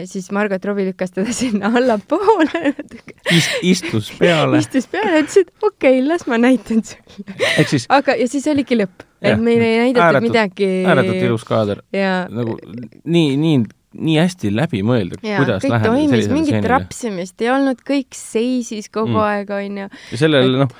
siis Margot Robbie lükkas teda sinna allapoole Ist, istus peale istus peale, ütles, et okei okay,, las ma näitan sulle siis... aga, ja siis oligi lõpp, et meile ei näidatud ääretult, midagi. ääretult ilus kaader. nagu nii, nii nii hästi läbimõeldud, kuidas kõik toimis, mingit rapsimist ei olnud, kõik seisis kogu mm. aeg, onju. ja sellel et... noh,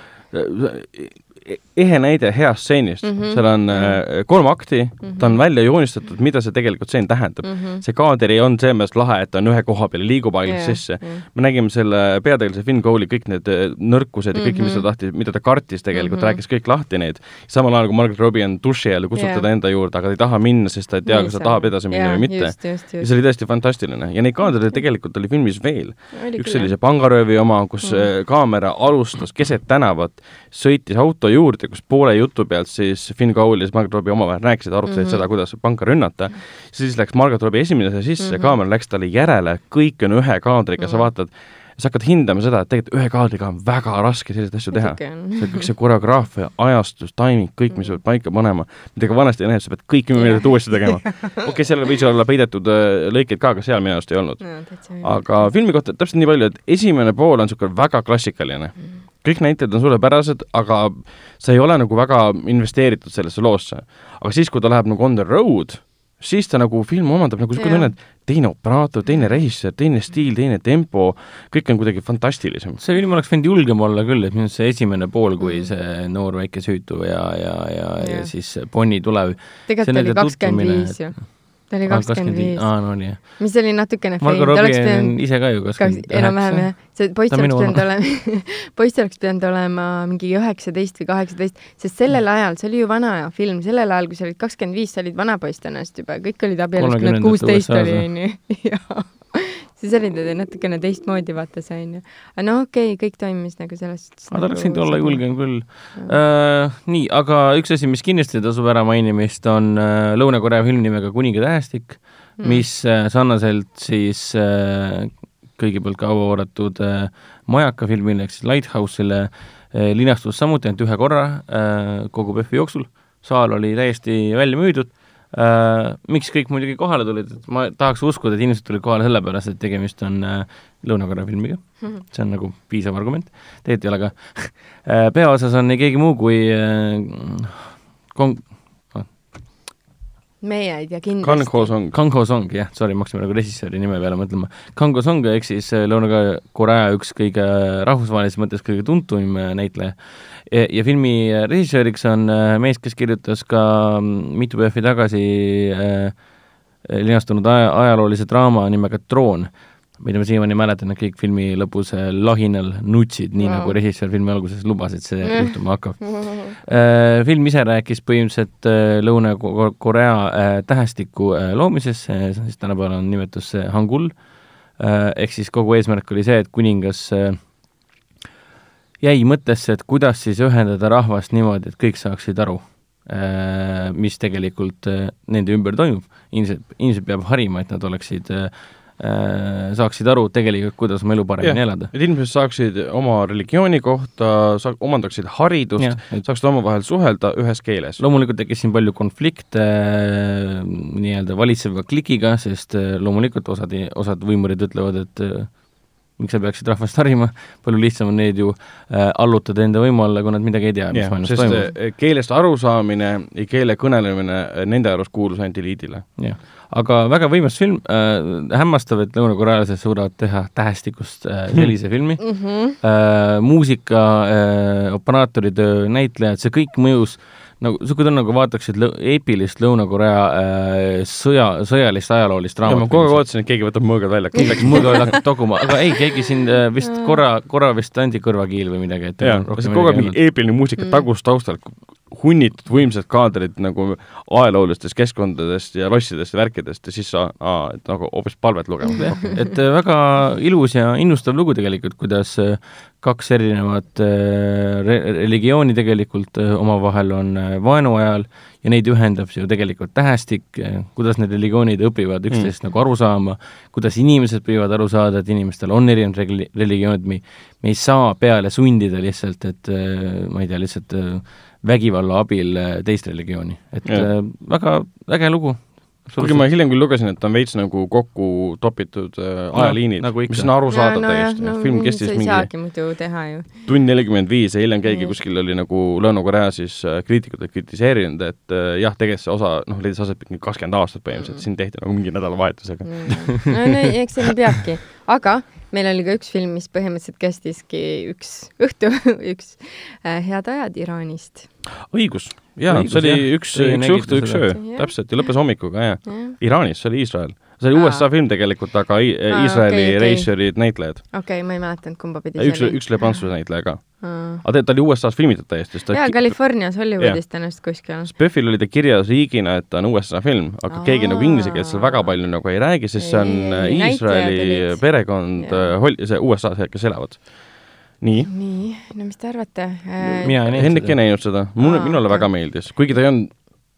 ehe näide heast stseenist mm, -hmm. seal on äh, kolm akti mm, -hmm. ta on välja joonistatud, mida see tegelikult stseen tähendab mm. -hmm. see kaader ei olnud selles mõttes lahe, et ta on ühe koha peal ja liigub aeglaselt yeah, sisse yeah.. me nägime selle peategelase Finn Cole'i kõik need äh, nõrkused ja mm -hmm. kõik, mis ta mhm. tahtis, mida ta kartis tegelikult mm, -hmm. rääkis kõik lahti neid. samal ajal kui Margaret Robbie on duši all ja kutsub yeah. teda enda juurde, aga ta ei taha minna, sest ta ei tea, kas ta tahab edasi minna yeah, või mitte. ja see oli tõesti fantastiline ja neid kaadreid tegelikult oli filmis veel. üks see pangaröövi oma, kus mm -hmm. kaamera alustas keset tänavat, sõitis auto juurde, kus poole jutu pealt siis Finn Cole ja siis Margot Robbie omavahel rääkisid, arutasid mm. -hmm. seda, kuidas panka rünnata, siis läks Margot Robbie esimene sisse mm. -hmm. kaamera läks talle järele, kõik on ühe kaadriga mm, -hmm. sa Mhm. Vaatad, sa hakkad hindama seda, et tegelikult ühe kaadriga on väga raske selliseid asju teha see kõik see koreograafia, ajastus, timing, kõik, mis sa pead paika panema, mida ka vanasti ei näinud, sa pead kõik kümme minutit uuesti tegema. okei okay,, sellel võis olla peidetud äh, lõikeid ka, aga seal minu arust ei olnud. no, aga filmi kohta täpselt nii palju, et esimene pool on niisugune väga klassikaline. kõik näitlejad on suurepärased, aga sa ei ole nagu väga investeeritud sellesse loosse. aga siis, kui ta läheb nagu on the road, siis ta nagu film omandab nagu niisugune tunne, et teine operaator, teine režissöör, teine stiil, teine tempo, kõik on kuidagi fantastilisem. see film oleks võinud julgem olla küll, et minu arust see esimene pool, kui see noor väike süütu ja, ja, ja, ja Jah. siis Bonnie tuleb. tegelikult oli kakskümmend viis ju. Ta oli kakskümmend viis, aa, no nii jah. mis oli natukene Margo Robbie on pidanud ise ka ju kaks, kakskümmend enam-vähem jah, see poiss oleks pidanud olema, poiss oleks pidanud olema mingi üheksateist või kaheksateist, sest sellel ajal, see oli ju vana film, sellel ajal, kui sa olid kakskümmend viis, sa olid vana poiss tõenäoliselt juba, kõik olid abielus, kui nad 30ndate kuusteist oli, onju, jaa. Siis olid nad natukene teistmoodi, vaata see onju. aga no okei okay,, kõik toimis nagu selles suhtes. aga ta oleks võinud olla julgem küll uh,. nii, aga üks asi, mis kindlasti tasub ära mainimist, on uh, Lõuna-Korea film nimega Kuninga tähestik mm., mis uh, sarnaselt siis uh, kõigepealt kaua oodatud uh, Majaka filmile ehk siis Lighthouse'ile uh, linastus samuti ainult ühe korra uh, kogu PÖFFi jooksul, saal oli täiesti välja müüdud miks kõik muidugi kohale tulid, et ma tahaks uskuda, et inimesed tulid kohale sellepärast, et tegemist on uh, Lõuna-Korea filmiga, see on nagu piisav argument, tegelikult ei ole ka. Uh. peaosas on ei keegi muu kui Kong, meie ei tea kindlasti. Ho Song. Kang Ho Song, jah, sorry, ma hakkasin nagu režissööri nime peale mõtlema. Kang Ho Song ehk siis äh, Lõuna-Korea üks kõige rahvusvahelises mõttes kõige tuntum äh, näitleja. ja filmi äh, režissööriks on äh, mees, kes kirjutas ka mm, mitu PF-i tagasi äh, linastunud aja, ajaloolise draama nimega Troon, mida ma siiamaani mäletan, et kõik filmi lõpus äh, lahinal nutsid, nii wow. Nagu režissöör filmi alguses lubas, et see Mm. juhtuma hakkab. Äh, film ise rääkis põhimõtteliselt äh, Lõuna-Korea äh, tähestiku äh, loomisest, see on siis tänapäeval on nimetus see Hangul, ehk siis kogu eesmärk oli see, et kuningas äh, jäi mõttesse, et kuidas siis ühendada rahvast niimoodi, et kõik saaksid aru, mis tegelikult äh, nende ümber toimub. inimesed, inimesed peab harima, et nad oleksid, saaksid aru tegelikult, kuidas oma elu paremini Jah. elada. et inimesed saaksid oma religiooni kohta, saa-, omandaksid haridust saaksid omavahel suhelda ühes keeles. loomulikult tekkis siin palju konflikte äh, nii-öelda valitseva klikiga, sest äh, loomulikult osad, osad võimurid ütlevad, et äh, miks sa peaksid rahvast harima, palju lihtsam on neid ju äh, allutada enda võimu alla, kui nad midagi ei tea, mis jah, maailmas toimub. eh, keelest arusaamine ja keele kõnelemine eh, nende arust kuulus ainult eliidile. jah, aga väga võimas film äh,, hämmastav, et lõunakorealased suudavad teha tähestikust äh, sellise filmi Mhm. äh, muusika äh,, operaatoritöö, näitlejad, see kõik mõjus nagu, niisugune tunne, nagu vaataksid lõ- eepilist Lõuna-Korea äh, sõja, sõjalist ajaloolist ja ma raamatut. kogu aeg ootasin, et keegi võtab mõõgad välja. mõõga hakkab toguma, aga ei, keegi siin äh, vist korra, korra vist andi kõrvakiil või midagi, et jaa, rohkem kogu aeg mingi eepiline muusika Mm. tagus taustal, hunnitud võimsad kaadrid nagu ajaloolistest keskkondadest ja lossidest ja värkidest ja siis sa, et nagu hoopis palvet lugema et äh, väga ilus ja innustav lugu tegelikult, kuidas äh, kaks erinevat äh, re religiooni tegelikult omavahel on vaenu ajal ja neid ühendab ju tegelikult tähestik, kuidas need religioonid õpivad üksteisest mm. nagu aru saama, kuidas inimesed püüavad aru saada, et inimestel on erinevad religioonid, me me ei saa peale sundida lihtsalt, et ma ei tea, lihtsalt vägivalla abil äh, teist religiooni, et Jah. äh, väga äge lugu. kuigi ma hiljem küll lugesin, et ta on veits nagu kokku topitud äh, ajaliinid nagu ikka. mis on arusaadav no, täiesti no,, film kestis mingi saagi muidu teha ju. tund nelikümmend viis ja hiljem keegi Mm. kuskil oli nagu Lõuna-Korea siis äh, kriitikutelt kritiseerinud, et äh, jah, tegelikult see osa noh, leidis aset mingi kakskümmend aastat põhimõtteliselt, siin tehti nagu mingi nädalavahetusega. Mm. no, no eks see nii peabki, aga meil oli ka üks film, mis põhimõtteliselt kestiski üks õhtu, üks äh, Head ajad Iraanist. õigus, jaa, see oli jah. üks, üks õhtu, üks öö täpselt, ja lõppes hommikuga, jaa. Iraanis, see oli Iisrael. See oli. USA film tegelikult, aga Iisraeli okei, okei. režissöörid, näitlejad. okei okay,, ma ei mäletanud, kumba pidi üks, üks oli prantsuse näitleja ka. aga tegelikult ta oli USA-s filmitud täiesti, jaa, Californias, Hollywoodis tõenäoliselt kuskil. Spöffil oli ta kirjas riigina, et ta on USA film, aga Aa. keegi nagu inglise keeles seal väga palju nagu ei räägi, sest see on Ei, äh, Iisraeli olid- perekond äh, see USA-s, kes elavad. nii, nii, no mis te arvate? mina ei näinud Hendrik ei seda. näinud seda, mulle, minule okei. väga meeldis, kuigi ta ei olnud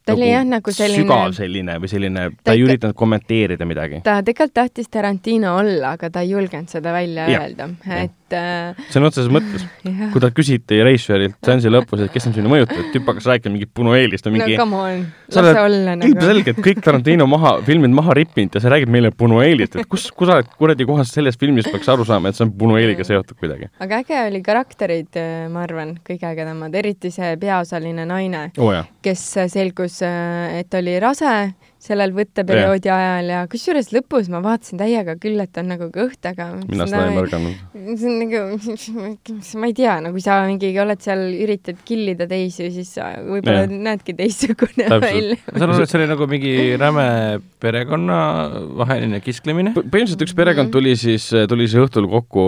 ta oli jah nagu selline sügav selline või selline, Ta ta ei üritanud kommenteerida midagi. ta tegelikult tahtis Tarantino olla, aga ta ei julgenud seda välja Jah, öelda, et äh, sõna otseses mõttes, kui talt küsiti reisijarilt seansi lõpus, et kes on sinu mõjutaja, tüüp hakkas rääkima mingit Punuelist või no mingi come on, lase oled olla nagu. ilmselgelt kõik Tarantino maha, filmid maha rippinud ja sa räägid meile Punuelist, et kus, kus sa kuradi kohas sellest filmist peaks aru saama, et see on Punueliga seotud kuidagi. aga äge oli karakterid, ma arvan, kõige ägedamad, eriti see peaosaline naine, oh, kes selgus, et oli rase sellel võtteperioodi ajal ja kusjuures lõpus ma vaatasin täiega küll, et on nagu kõht, aga mina seda ei märganud. see on nagu, ma ei tea, no kui sa mingi oled seal, üritad killida teisi, siis sa võib-olla Jah. näedki teistsugune välja. ma saan aru, et see oli nagu mingi räme perekonnavaheline kisklemine. põhimõtteliselt üks perekond tuli siis, tuli siis õhtul kokku,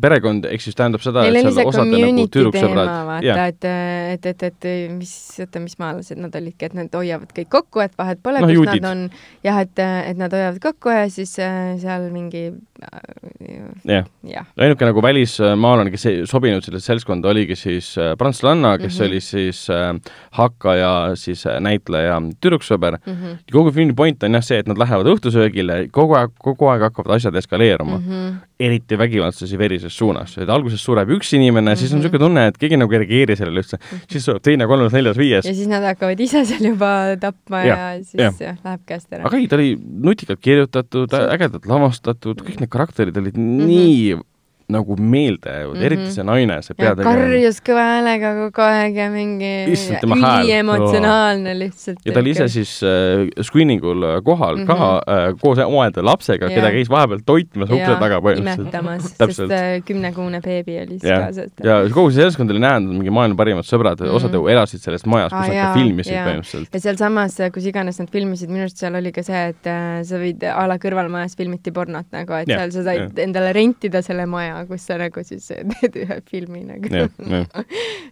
perekond, ehk siis tähendab seda, et seal osad nagu tüdruksõbrad, vaata, et, et, et, et mis, oota, mis maalased nad olidki, et nad hoiavad kõik kokku, et vahet pole Noh, kus juudid. Nad on. jah, et, et nad hoiavad kokku ja siis äh, seal mingi äh, jah. jah, ainuke nagu välismaalane, kes ei sobinud sellesse seltskonda, oligi siis äh, prantslanna, kes mm. -hmm. oli siis äh, hakkaja, siis näitleja tüdruksõber. mm. -hmm. kogu filmi point on jah see, et nad lähevad õhtusöögile, kogu aeg, kogu aeg hakkavad asjad eskaleeruma Mm -hmm. -hmm. eriti vägivaldses ja verises suunas. et alguses sureb üks inimene mm, -hmm. siis on Mhm. niisugune tunne, et keegi nagu ei reageeri sellele üldse. siis sureb teine, kolmas, neljas, viies ja. siis nad hakkavad ise seal juba tapma ja, ja siis jah. jah, läheb käest ära. aga ei, ta oli nutikalt kirjutatud, ägedalt lavastatud, kõik need karakterid olid mm. -hmm. nii nagu meeldejäävad mm, -hmm. eriti Mhm. see naine, see ja peategelane. karjus kõva häälega kogu aeg ja mingi üliemotsionaalne lihtsalt. ja ta oli ise siis äh, screening ul äh, kohal mm -hmm. ka Mhm. äh, koos omaenda lapsega, keda käis vahepeal toitmas ukse taga põhimõtteliselt. imetamas, sest äh, kümnekuune beebi oli siis Jah. kaasas. ja kogu see seltskond oli näinud, mingi maailma parimad sõbrad mm, -hmm. osad ju elasid selles majas, kus nad ka filmisid põhimõtteliselt. ja sealsamas, kus iganes nad filmisid, minu arust seal oli ka see, et äh, sa võid a la kõrvalmajas filmiti pornot nagu, et Jah, seal sa said endale rentida selle maja, kus sa nagu siis teed ühe filmi nagu. jah, jah.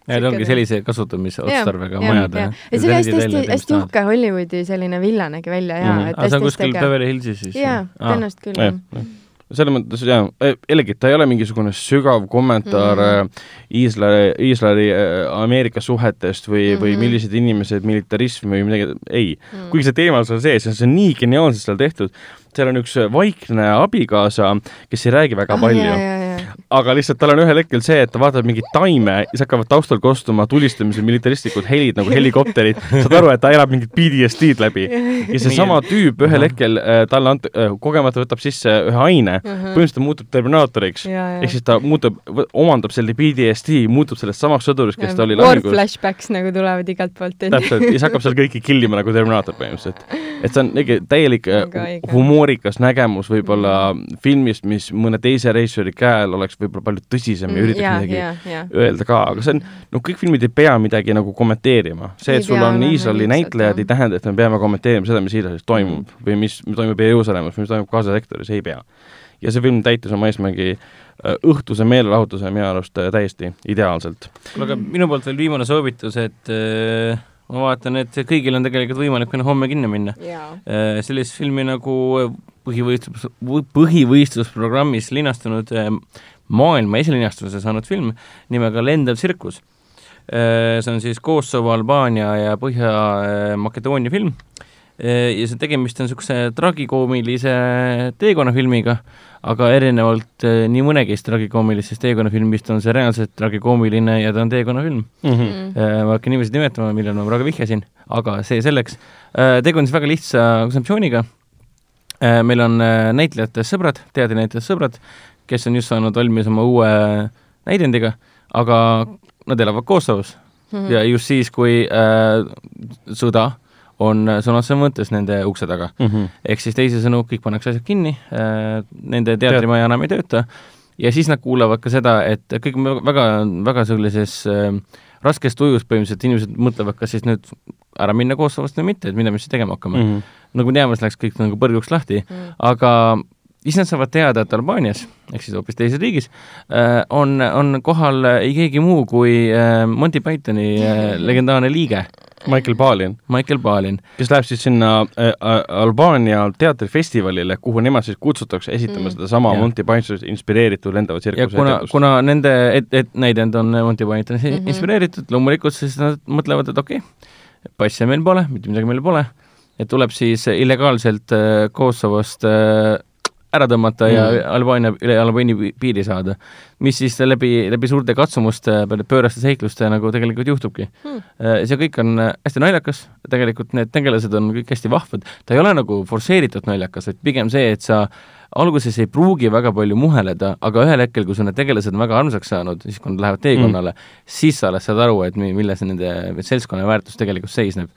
ja ta ongi sellise kasutamisotstarbega majad. ja see oli hästi-hästi, hästi uhke Hollywoodi selline villa nägi välja ja Mhm. et aga see on kuskil. Beverly Hillsis siis? jaa, tõenäoliselt küll jah jah., selles mõttes jaa, jällegi ta ei ole mingisugune sügav kommentaar mm -hmm. Iisraeli, Iisraeli, Ameerika suhetest või mm, -hmm. või Mhm. millised inimesed, militarism või midagi, ei mm. Mm. kuigi see teema seal sees ja see on nii geniaalselt seal tehtud, seal on üks vaikne abikaasa, kes ei räägi väga palju ja, ja, aga lihtsalt tal on ühel hetkel see, et ta vaatab mingit taime ja siis hakkavad taustal kostuma tulistamise militaristlikud helid nagu helikopterid, saad aru, et ta elab mingit PTSD-d läbi. ja seesama tüüp ühel hetkel äh, talle ant- äh,, kogemata võtab sisse ühe aine, põhimõtteliselt ta muutub Terminaatoriks. ehk siis ta muutub, omandab selle PTSD, muutub sellest samast sõdurist, kes ta oli War lahingus. flashbacks nagu tulevad igalt poolt. täpselt, ja siis hakkab seal kõiki killima nagu Terminaator põhimõtteliselt. et see on ikkagi täielik äh, õige. Humoorikas nägemus võib-olla filmist, mis mõne teise režissööri käel oleks võib-olla palju tõsisem ja üritaks ja, midagi ja, ja. öelda ka, aga see on, no kõik filmid ei pea midagi nagu kommenteerima. see, et sul on Iisraeli näitlejad, ei tähenda, et me peame kommenteerima seda, mis Iisraelis toimub või mis toimub Jeruusalemmas või mis toimub Gaza sektoris, ei pea. ja see film täitis oma eesmärgi äh, õhtuse meelelahutuse minu arust äh, täiesti ideaalselt. kuule, aga minu poolt veel viimane soovitus, et äh, ma vaatan, et kõigil on tegelikult võimalik enne homme kinno minna. jaa. sellist filmi nagu põhivõistlus, põhivõistlusprogrammis linastunud äh, maailma esilinastuse saanud film nimega Lendav tsirkus. see on siis Kosovo, Albaania ja Põhja-Makedoonia film ja see tegemist on niisuguse tragikoomilise teekonnafilmiga, aga erinevalt nii mõnegist tragikoomilisest teekonnafilmist on see reaalselt tragikoomiline ja ta on teekonnafilm. Mhm. Mm. ma ei hakka nimesid nimetama, millele ma praegu vihjasin, aga see selleks. tegu on siis väga lihtsa kontseptsiooniga. meil on näitlejatest sõbrad, teatrinäitlejatest sõbrad, kes on just saanud valmis oma uue näidendiga, aga nad elavad Kosovos Mhm. ja just siis, kui äh, sõda on sõna otseses mõttes nende ukse taga. Mhm. ehk siis teisisõnu, kõik pannakse asjad kinni äh,, nende teatrimaja enam ei tööta ja siis nad kuulavad ka seda, et kõik on väga, väga sellises äh, raskes tujus põhimõtteliselt, inimesed mõtlevad, kas siis nüüd ära minna Kosovost või mitte, et mida me siis tegema hakkame mm. -hmm. nagu me teame, siis läks kõik nagu põrguks lahti, Mm. aga siis nad saavad teada, et Albaanias ehk siis hoopis teises riigis äh, on, on kohal ei keegi muu kui äh, Monty Pythoni äh, legendaarne liige Michael Palin, Michael Palin. kes läheb siis sinna äh, äh, Albaania teatrifestivalile, kuhu nemad siis kutsutakse esitama Mm. sedasama. Monty Pythonist inspireeritud lendava ja tsirkuse kuna, kuna nende et, et näidend on Monty Pythonist mm. -hmm. inspireeritud, loomulikult siis nad mõtlevad, et okei okay,, passe meil pole, mitte midagi meil pole, et tuleb siis illegaalselt äh, Kosovost äh, ära tõmmata mm. ja. Albaania, üle Albaania pi- piiri saada. mis siis läbi, läbi suurte katsumuste, pööraste seikluste nagu tegelikult juhtubki mm.. see kõik on äh, hästi naljakas, tegelikult need tegelased on kõik hästi vahvad, ta ei ole nagu forsseeritud naljakas, vaid pigem see, et sa alguses ei pruugi väga palju muheleda, aga ühel hetkel, kui sul need tegelased on väga armsaks saanud, siis kui nad lähevad teekonnale mm., siis sa alles saad aru, et mi- milles nende seltskonna väärtus tegelikult seisneb.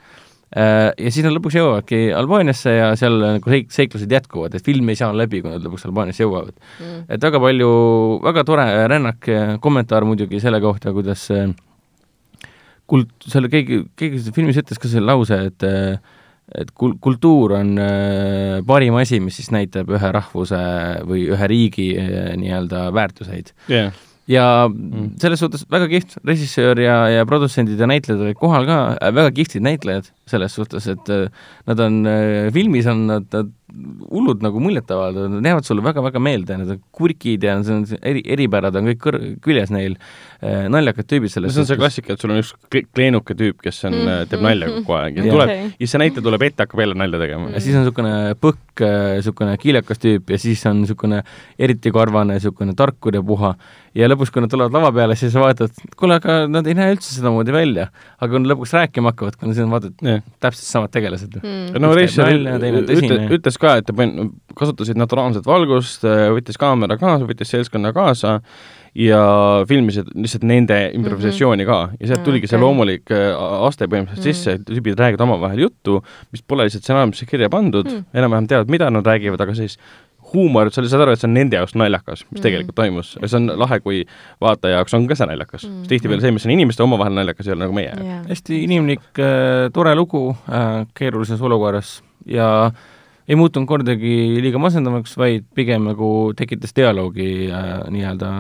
Ja siis nad lõpuks jõuavadki Albaaniasse ja seal nagu seik-, seiklused jätkuvad, et film ei saa läbi, kui nad lõpuks Albaaniasse jõuavad. Mm. et väga palju, väga tore rännak, kommentaar muidugi selle kohta, kuidas äh, kult-, seal keegi, keegi filmis ütles ka selle lause, et äh, et kul-, kultuur on äh, parim asi, mis siis näitab ühe rahvuse või ühe riigi äh, nii-öelda väärtuseid. jah, ja mm. selles suhtes väga kihvt režissöör ja, ja produtsendid ja näitlejad olid kohal ka, väga kihvtid näitlejad selles suhtes, et äh, nad on äh, filmis on nad, nad hullud nagu muljetavaldavad, nad jäävad sulle väga-väga meelde, need on kurkid ja see on eri, eripärad on kõik kõr-, küljes neil äh,, naljakad tüübid selles see on see klassika, et sul on üks kle- kleenuke tüüp, kes on Mm. mm., teeb nalja kogu aeg ja Jah. tuleb Okei. ja see näitleja tuleb ette, hakkab jälle nalja tegema ja siis on niisugune põkk, niisugune kiilekas tüüp ja siis on niisugune eriti karvane, niisugune tarkur ja puha. ja lõpuks, kui nad tulevad lava peale, siis sa vaatad, kuule, aga nad ei näe üldse sedamoodi välja. aga kui nad lõpuks rääkima hakkavad, kui sa vaatad, jah. täpselt samad tegelased. Mm. no režissöör nalja, teine ütles, tõsine. ka, et ta pan- kasutasid naturaalset valgust, võttis kaamera kaasa, võttis seltskonna kaasa ja filmisid lihtsalt nende improvisatsiooni ka ja sealt Mm, tuligi see loomulik äh, aste põhimõtteliselt Mm. sisse, et tüübid räägivad omavahel juttu, mis pole lihtsalt stsenaariumisse kirja pandud Mm., enam-vähem teavad, mida nad räägivad, aga siis huumor, sa saad aru, et see on nende jaoks naljakas, mis Mm. tegelikult toimus ja see on lahe, kui vaataja jaoks on ka see naljakas Mm. tihtipeale see, mis on inimeste omavahel naljakas, ei ole nagu meie yeah.. hästi inimlik, tore lugu äh, keerulises olukorras ja ei muutunud kordagi liiga masendavaks, vaid pigem nagu tekitas dialoogi äh, nii-öelda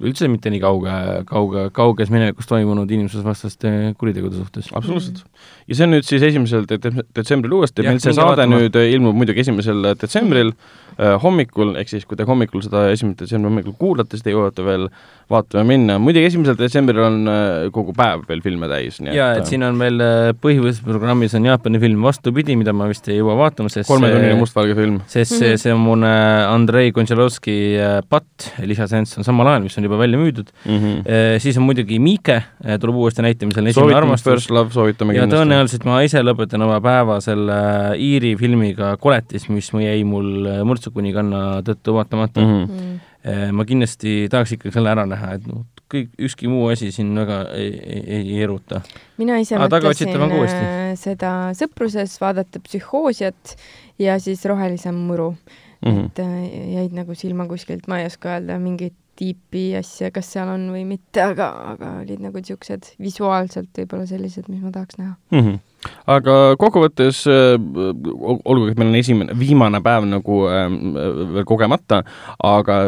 üldse mitte nii kauge, kauge, kauges minevikus toimunud inimsusvastaste kuritegude suhtes. absoluutselt. Ja see on nüüd siis esimesel de- detsembril uuesti, meil see saade vaatama. nüüd äh, ilmub muidugi esimesel detsembril äh, hommikul, ehk siis kui te hommikul seda esimest detsembri hommikul kuulate, siis te jõuate veel vaatama minna, muidugi esimesel detsembril on äh, kogu päev veel filme täis, jaa, et siin on veel äh, põhilises programmis on Jaapani film Vastupidi, mida ma vist ei jõua vaatama, sest kolmetunnine mustvalge film. sest see, see on mul äh, Andrei Kontšalovski äh, Patt, lisaseanss on samal ajal, mis on juba välja müüdud. siis on muidugi Miike, tuleb uuesti näitamisele, esimene armastus First. Love, soovitame kindlasti. Tõenäoliselt ma ise lõpetan oma päeva selle Iiri filmiga Koletis, mis mu jäi mul äh, mõrtsukunikanna tõttu vaatamata mm. -hmm. Mm. -hmm. ma kindlasti tahaks ikkagi selle ära näha, et noh, kõik, ükski muu asi siin väga ei, ei, ei, ei eruta. mina ise Aa, mõtlesin äh, seda sõpruses vaadata psühhoosiat ja siis Rohelisem muru mm, Mhm. -hmm. et äh, jäid nagu silma kuskilt, ma ei oska öelda mingit tiipi asja, kas seal on või mitte, aga, aga olid nagu niisugused visuaalselt võib-olla sellised, mis ma tahaks näha. mm. -hmm. aga kokkuvõttes äh, ol- olgugi, et meil on esimene, viimane päev nagu äh, veel kogemata, aga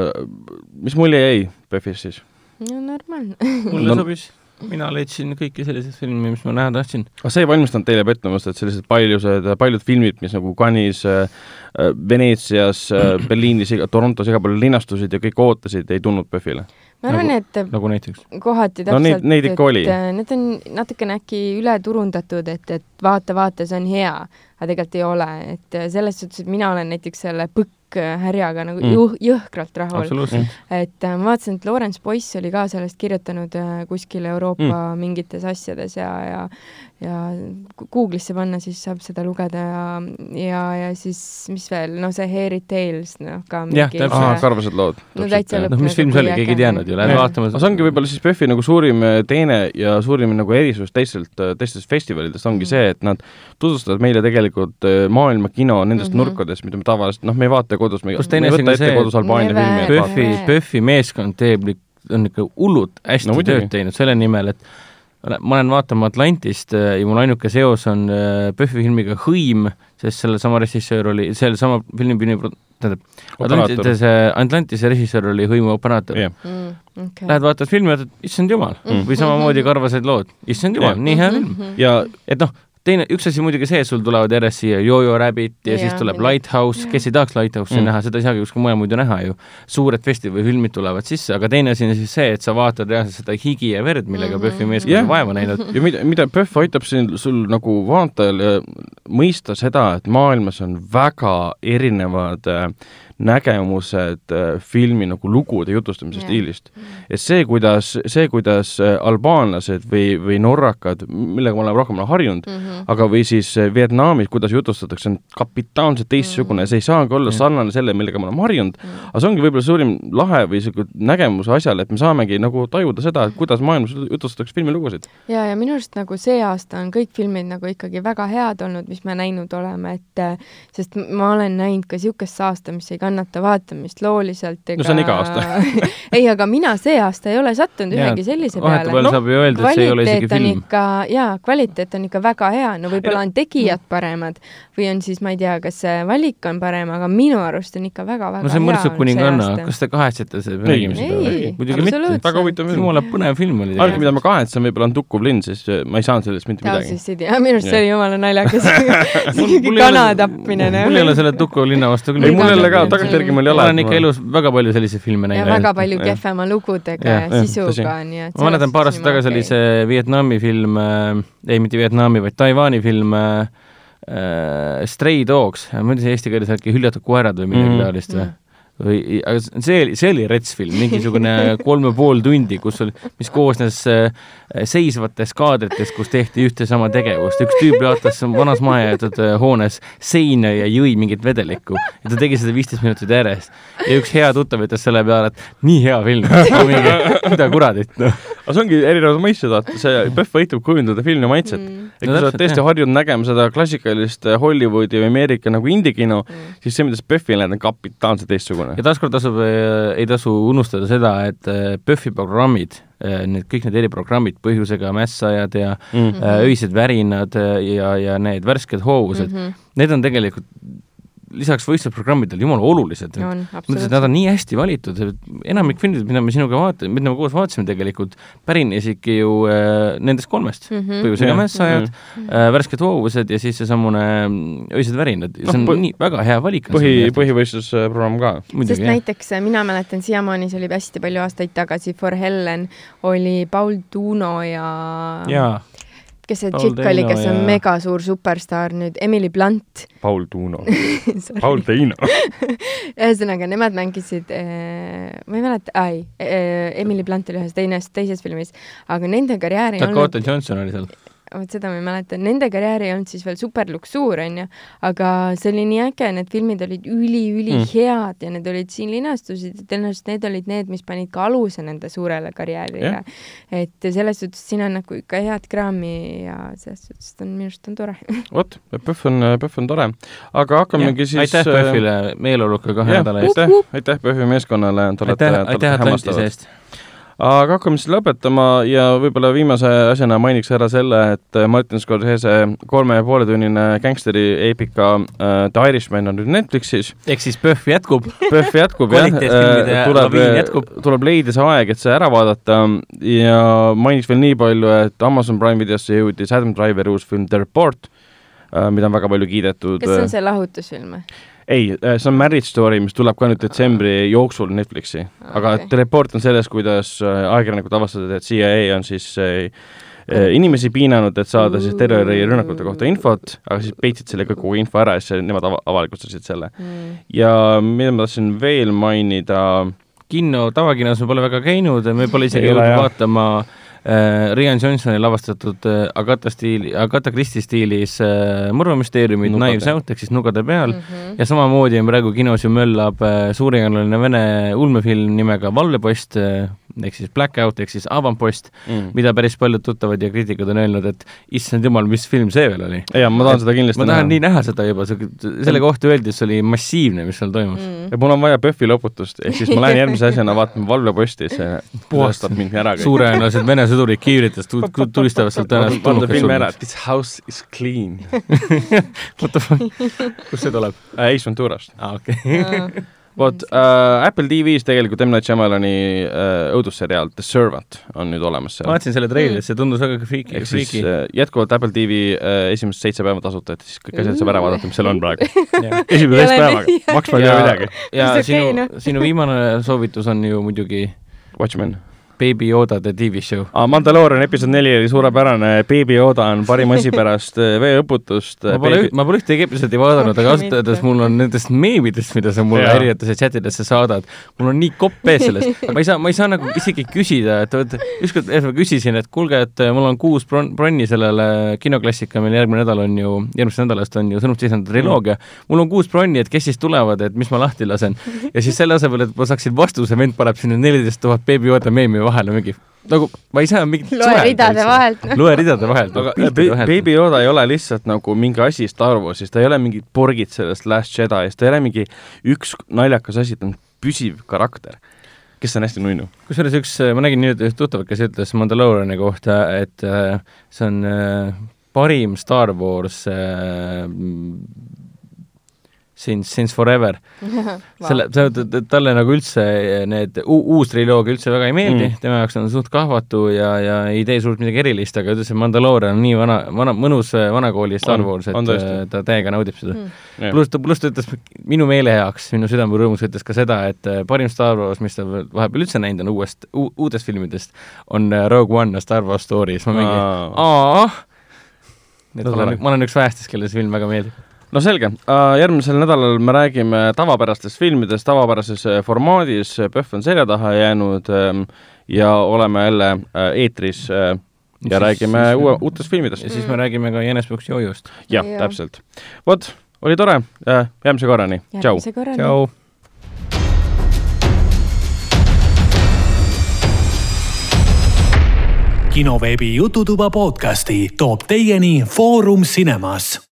mis mulje jäi PÖFFist siis? no normaalne. mulle no, sobis, mina leidsin kõiki selliseid filme, mis ma näha tahtsin. kas see ei valmistanud teile pettumust, et sellised paljused, paljud filmid, mis nagu Cannes'is äh,, Veneetsias äh, Berliinis, Torontos igal pool linastusid ja kõik ootasid, ei tulnud PÖFFile? ma arvan Nagu- et nagu näiteks. kohati No täpselt neid- neid ikka oli. et äh, need on natukene äkki ületurundatud, et, et vaata, vaata, see on hea, aga tegelikult ei ole, et äh, selles suhtes, et mina olen näiteks selle põkk härjaga nagu Mm. mm. jõhkralt rahul. absoluutselt. et äh, ma vaatasin, et Lawrence Boyce oli ka sellest kirjutanud äh, kuskil Euroopa mm. mingites asjades ja, ja ja Google'isse panna, siis saab seda lugeda ja, ja, ja siis mis veel, no see Hairy Tales, noh ka Jah, mingi täpselt. karvased lood. no täitsa noh, lõpp mis film see oli, keegi ei teadnud ju, lähed vaatama see ongi võib-olla siis PÖFFi nagu suurim äh, teene ja suurim nagu erisus teistelt, teistest festivalidest ongi Mhm. see, et nad tutvustavad meile tegelikult äh, maailma kino nendest mm Mhm. -hmm. nurkadest, mida me tavaliselt, noh, me ei vaata kodus, me me teine ei võta ette see, kodus Albaania filmi. PÖFFi, PÖFFi meeskond teeb on ikka hullult hästi No tööd teinud selle nimel, et ma olen vaatama Atlantist äh, ja mul ainuke seos on äh, PÖFFi filmiga Hõim, sest sellesama režissöör oli, sellesama filmi tähendab, Operaator. Atlantise, Atlantise režissöör oli hõimuoperaator jah, mm,. Okay. Lähed vaatad filmi ütled, issand jumal Mm. või samamoodi Karvased lood, issand jumal, Jah. nii hea film. Mhm. ja et noh, teine, üks asi muidugi see, et sul tulevad järjest siia Jojo Rabbit ja, ja siis tuleb mida- Lighthouse, kes ei tahaks Lighthouse'i Mm. näha, seda ei saagi kuskil mujal muidu näha ju. suured festivaalifilmid tulevad sisse, aga teine asi on siis see, et sa vaatad reaalselt seda higi ja verd, millega mm -hmm. PÖFFi meeskond Jah. on vaeva näinud. ja mida, mida PÖFF aitab siin sul nagu vaatajal äh, mõista seda, et maailmas on väga erinevad äh, nägemused äh, filmi nagu lugude jutustamise Jah. stiilist. et see, kuidas, see, kuidas äh, albaanlased või, või norrakad, millega ma olen rohkem olen harjunud mm, Mhm. aga või siis äh, Vietnamis, kuidas jutustatakse, on kapitaalselt teistsugune, see ei saagi olla Jah. sarnane sellele, millega me oleme harjunud, Mhm. aga see ongi võib-olla suurim lahe või niisugune nägemus asjal, et me saamegi nagu tajuda seda, et kuidas maailmas jutustatakse filmilugusid. ja, ja minu arust nagu see aasta on kõik filmid nagu ikkagi väga head olnud, mis me näinud oleme, et sest ma olen näinud ka niisugust aasta, mis ei kannata vaatamist looliselt ega No see on iga aasta. ei, aga mina see aasta ei ole sattunud ühegi sellise vahetevahel peale no, saab ju öelda, et see ei ole isegi on film. ikka, jaa, kvaliteet on ikka väga hea, no võib-olla on tegijad paremad või on siis, ma ei tea, kas see valik on parem, aga minu arust on ikka väga-väga no see Mõrtsuk olnud kuninganna see, kas te kahetsete seda, me Ei. nägime seda Ei, muidugi mitte. väga huvitav film. jumala põnev film oli ainuke, mida ma kahetsen, võib-olla on Tukkuv linn, sest ma ei saanud sellest mitte midagi. Minu arust see oli jumala naljakas. Mul- mingi mul ei kana ole- tapmine. mul ei ole selle Tukko linna vastu küll ei, Ei, mul ka jälle ka mitte. tagantjärgi mul ei ma ole. olen ikka elus väga palju selliseid filme ja näinud. väga palju kehvema lugudega ja jah, sisuga, nii et ma mäletan paar aastat tagasi oli see Vietnami film äh,, ei mitte Vietnami, vaid Taiwan'i film äh, äh, Stray Dogs, ma ütlesin eesti keeles äkki Hüljatud koerad või midagi Mhm. mm. taolist või? või, aga see oli, see oli rets film, mingisugune kolm ja pool tundi, kus oli, mis koosnes äh, seisvatest kaadritest, kus tehti ühte sama tegevust, üks tüüp jaotas vanas mahajäetud äh, hoones seina ja jõi mingit vedelikku ja ta tegi seda viisteist minutit järjest ja üks hea tuttav ütles selle peale, et nii hea film, mida kuradit, noh. aga see ongi erinevad mõisted, vaata, see PÖFF aitab kujundada filmi maitset mm.. et No kui sa oled tõesti harjunud nägema seda klassikalist äh, Hollywoodi või Ameerika nagu indie-kino mm., siis see, mida sa PÖFFil näed, on kapitaalselt teistsugune ja taaskord tasub, ei tasu unustada seda, et äh, PÖFFi programmid, need kõik need eriprogrammid, põhjusega mässajad ja mm. mm. öised värinad äh, ja, ja need värsked hoovused mm. -hmm. need on tegelikult lisaks võistlusprogrammidele jumala olulised. on mõtlesin, et nad on nii hästi valitud, enamik filmid, mida me sinuga vaatame, mida me koos vaatasime tegelikult, pärinesidki ju äh, nendest kolmest mm. Mhm. põhjusega Jah. mässajad Mhm. äh,, värsked hoovused ja siis seesamune mm, öised värinad, see on Noh, põ- nii väga hea valik. põhi, põhivõistlusprogramm ka. sest muidugi jah, näiteks äh, mina mäletan siiamaani, see oli hästi palju aastaid tagasi, For Helen oli Paul Tuno ja, jaa kes see tšikk oli, kes on ja- megasuur superstaar nüüd, Emily Blunt. Paul Tuuno, Paul Teino. ühesõnaga, nemad mängisid äh,, ma ei mäleta, ei äh,, Emily Blunt oli ühes teines, teises filmis, aga nende karjäär ei olnud Dakota Johnson oli seal. Vot seda ma ei mäleta, nende karjäär ei olnud siis veel superluksuur, onju, aga see oli nii äge, need filmid olid üliülihead mm. ja need olid siin linastusid ja tõenäoliselt need olid need, mis panid ka aluse nende suurele karjäärile yeah.. et selles suhtes siin on nagu ikka head kraami ja selles suhtes on minu arust on tore. vot, PÖFF on, PÖFF on tore. aga hakkamegi siis aitäh PÖFFile meeleoluka kahe nädala eest. aitäh, aitäh PÖFFi meeskonnale, te olete, aitäh, te olete aitäh Atlantise hämmastavad. eest. Aga hakkame siis lõpetama ja võib-olla viimase asjana mainiks ära selle, et Martin Scorsese kolme ja poole tunnine gängsteri eepika äh, The Irishman on nüüd Netflixis. ehk siis PÖFF jätkub. PÖFF jätkub jah Kvaliteetfilmide tuleb jätkub. tuleb leida see aeg, et see ära vaadata ja mainiks veel nii palju, et Amazon Prime videosse jõudis Adam Driveri uus film The Report, mida on väga palju kiidetud. kas see on see lahutusfilm või? ei, see on Marriage Story, mis tuleb ka nüüd detsembri jooksul Netflixi, aga okay. report on sellest, kuidas äh, ajakirjanikud avastasid, et CIA on siis äh, äh, inimesi piinanud, et saada siis terrorirünnakute kohta infot, aga siis peitsid selle kogu info ära ja siis nemad ava- avalikustasid selle. Mm. ja mida ma tahtsin veel mainida, kino, tavakinos me pole väga käinud, me pole isegi jõudnud vaatama äh, Rian Johnsoni lavastatud äh, Agatha stiili, Agatha Christie stiilis äh, mõrvamüsteeriumid Nugade. Knives Out ehk siis Nugade peal mm. -hmm. ja samamoodi on praegu kinos ju möllab äh, suurejooneline vene ulmefilm nimega Vallepost äh,, ehk siis Blackout ehk siis Avampost mm. mida päris paljud tuttavad ja kriitikud on öelnud, et issand jumal, mis film see veel oli. ja ma tahan et, seda kindlasti ma tahan näha. nii näha seda juba, selle kohta öeldi, et see oli massiivne, mis seal toimus mm.. ja mul on vaja PÖFFi loputust, ehk siis ma lähen järgmise asjana vaatama valveposti, see puhastab mind ära. suurejoonelised Vene sõdurid kiivritest tulistavad sealt tõenäoliselt tulnukas filmi ära, This house is clean What the fuck, kust see tuleb äh,? Ace Venturast. aa, okei vot äh, Apple TV-s tegelikult M. Night Shyamalani äh, õudusseriaal The Servant on nüüd olemas seal. ma vaatasin selle treilerit, see tundus väga friiki. ehk siis äh, jätkuvalt Apple TV äh, esimesed seitse päeva tasuta, et siis kõik asjad saab ära vaadata, mis seal on praegu esimese teist päevaga, maksma ei pea midagi. ja sinu, sinu viimane soovitus on ju muidugi Watchmen Baby Yoda The TV Show. Mandalorian episood neli oli suurepärane, Baby Yoda on parim asi pärast äh, veeõputust. ma pole, ma pole ühtegi episoodi vaadanud, aga ausalt öeldes mul on nendest meemidest, mida sa mulle erinevatesse chatidesse saadad, mul on nii kopp ees sellest, ma ei saa, ma ei saa nagu isegi küsida, et vot ükskord ma küsisin, et kuulge, et mul on kuus bron-, bronni sellele kinoklassika, meil järgmine nädal on ju, järgmisest nädalast on ju Sõnumite seisund triloogia mul on kuus bronni, et kes siis tulevad, et mis ma lahti lasen. ja siis selle asemel, et ma saaksin vastuse, vend paneb sinna neliteist tuhat Baby Yoda meemi vahele mingi nagu ma ei saa mingit loe ridade vahelt loe ridade vahelt. aga Baby Yoda ei ole lihtsalt nagu mingi asi Star Warsis, ta ei ole mingid porgid sellest Last Jedi'st, ta ei ole mingi üks naljakas asi, ta on püsiv karakter, kes on hästi nunnu. kusjuures üks, ma nägin nüüd üht tuttavat, kes ütles Mandaloriani kohta, et äh, see on äh, parim Star Wars äh, Since, since forever. Wow.. selle, talle nagu üldse need uus triloogia üldse väga ei meeldi mm., tema jaoks on suht kahvatu ja, ja ei tee suurt midagi erilist, aga ütles, et Mandalorian on nii vana, vana, mõnus vanakooli Star Wars, et äh, ta täiega naudib seda. Mm.. pluss ta, pluss ta ütles minu meele heaks, minu südame rõõmus ütles ka seda, et parim Star Wars, mis ta vahepeal üldse näinud on uuest, uutest filmidest, on Rogue One A Star Wars Story, siis ma mingi aa, et ma olen, ma olen üks vähestest, kellele see film väga meeldib no selge, äh, järgmisel nädalal me räägime tavapärastest filmidest tavapärases äh, formaadis, PÖFF on selja taha jäänud ähm, ja oleme jälle äh, eetris ja siis, räägime siis, uue, uutest filmidest. ja siis me räägime ka Jänes Püks Jojust. jah ja., täpselt. vot, oli tore, järgmise korrani, tšau! tšau! kinoveebi Jututuba podcasti toob teieni Foorum Cinemas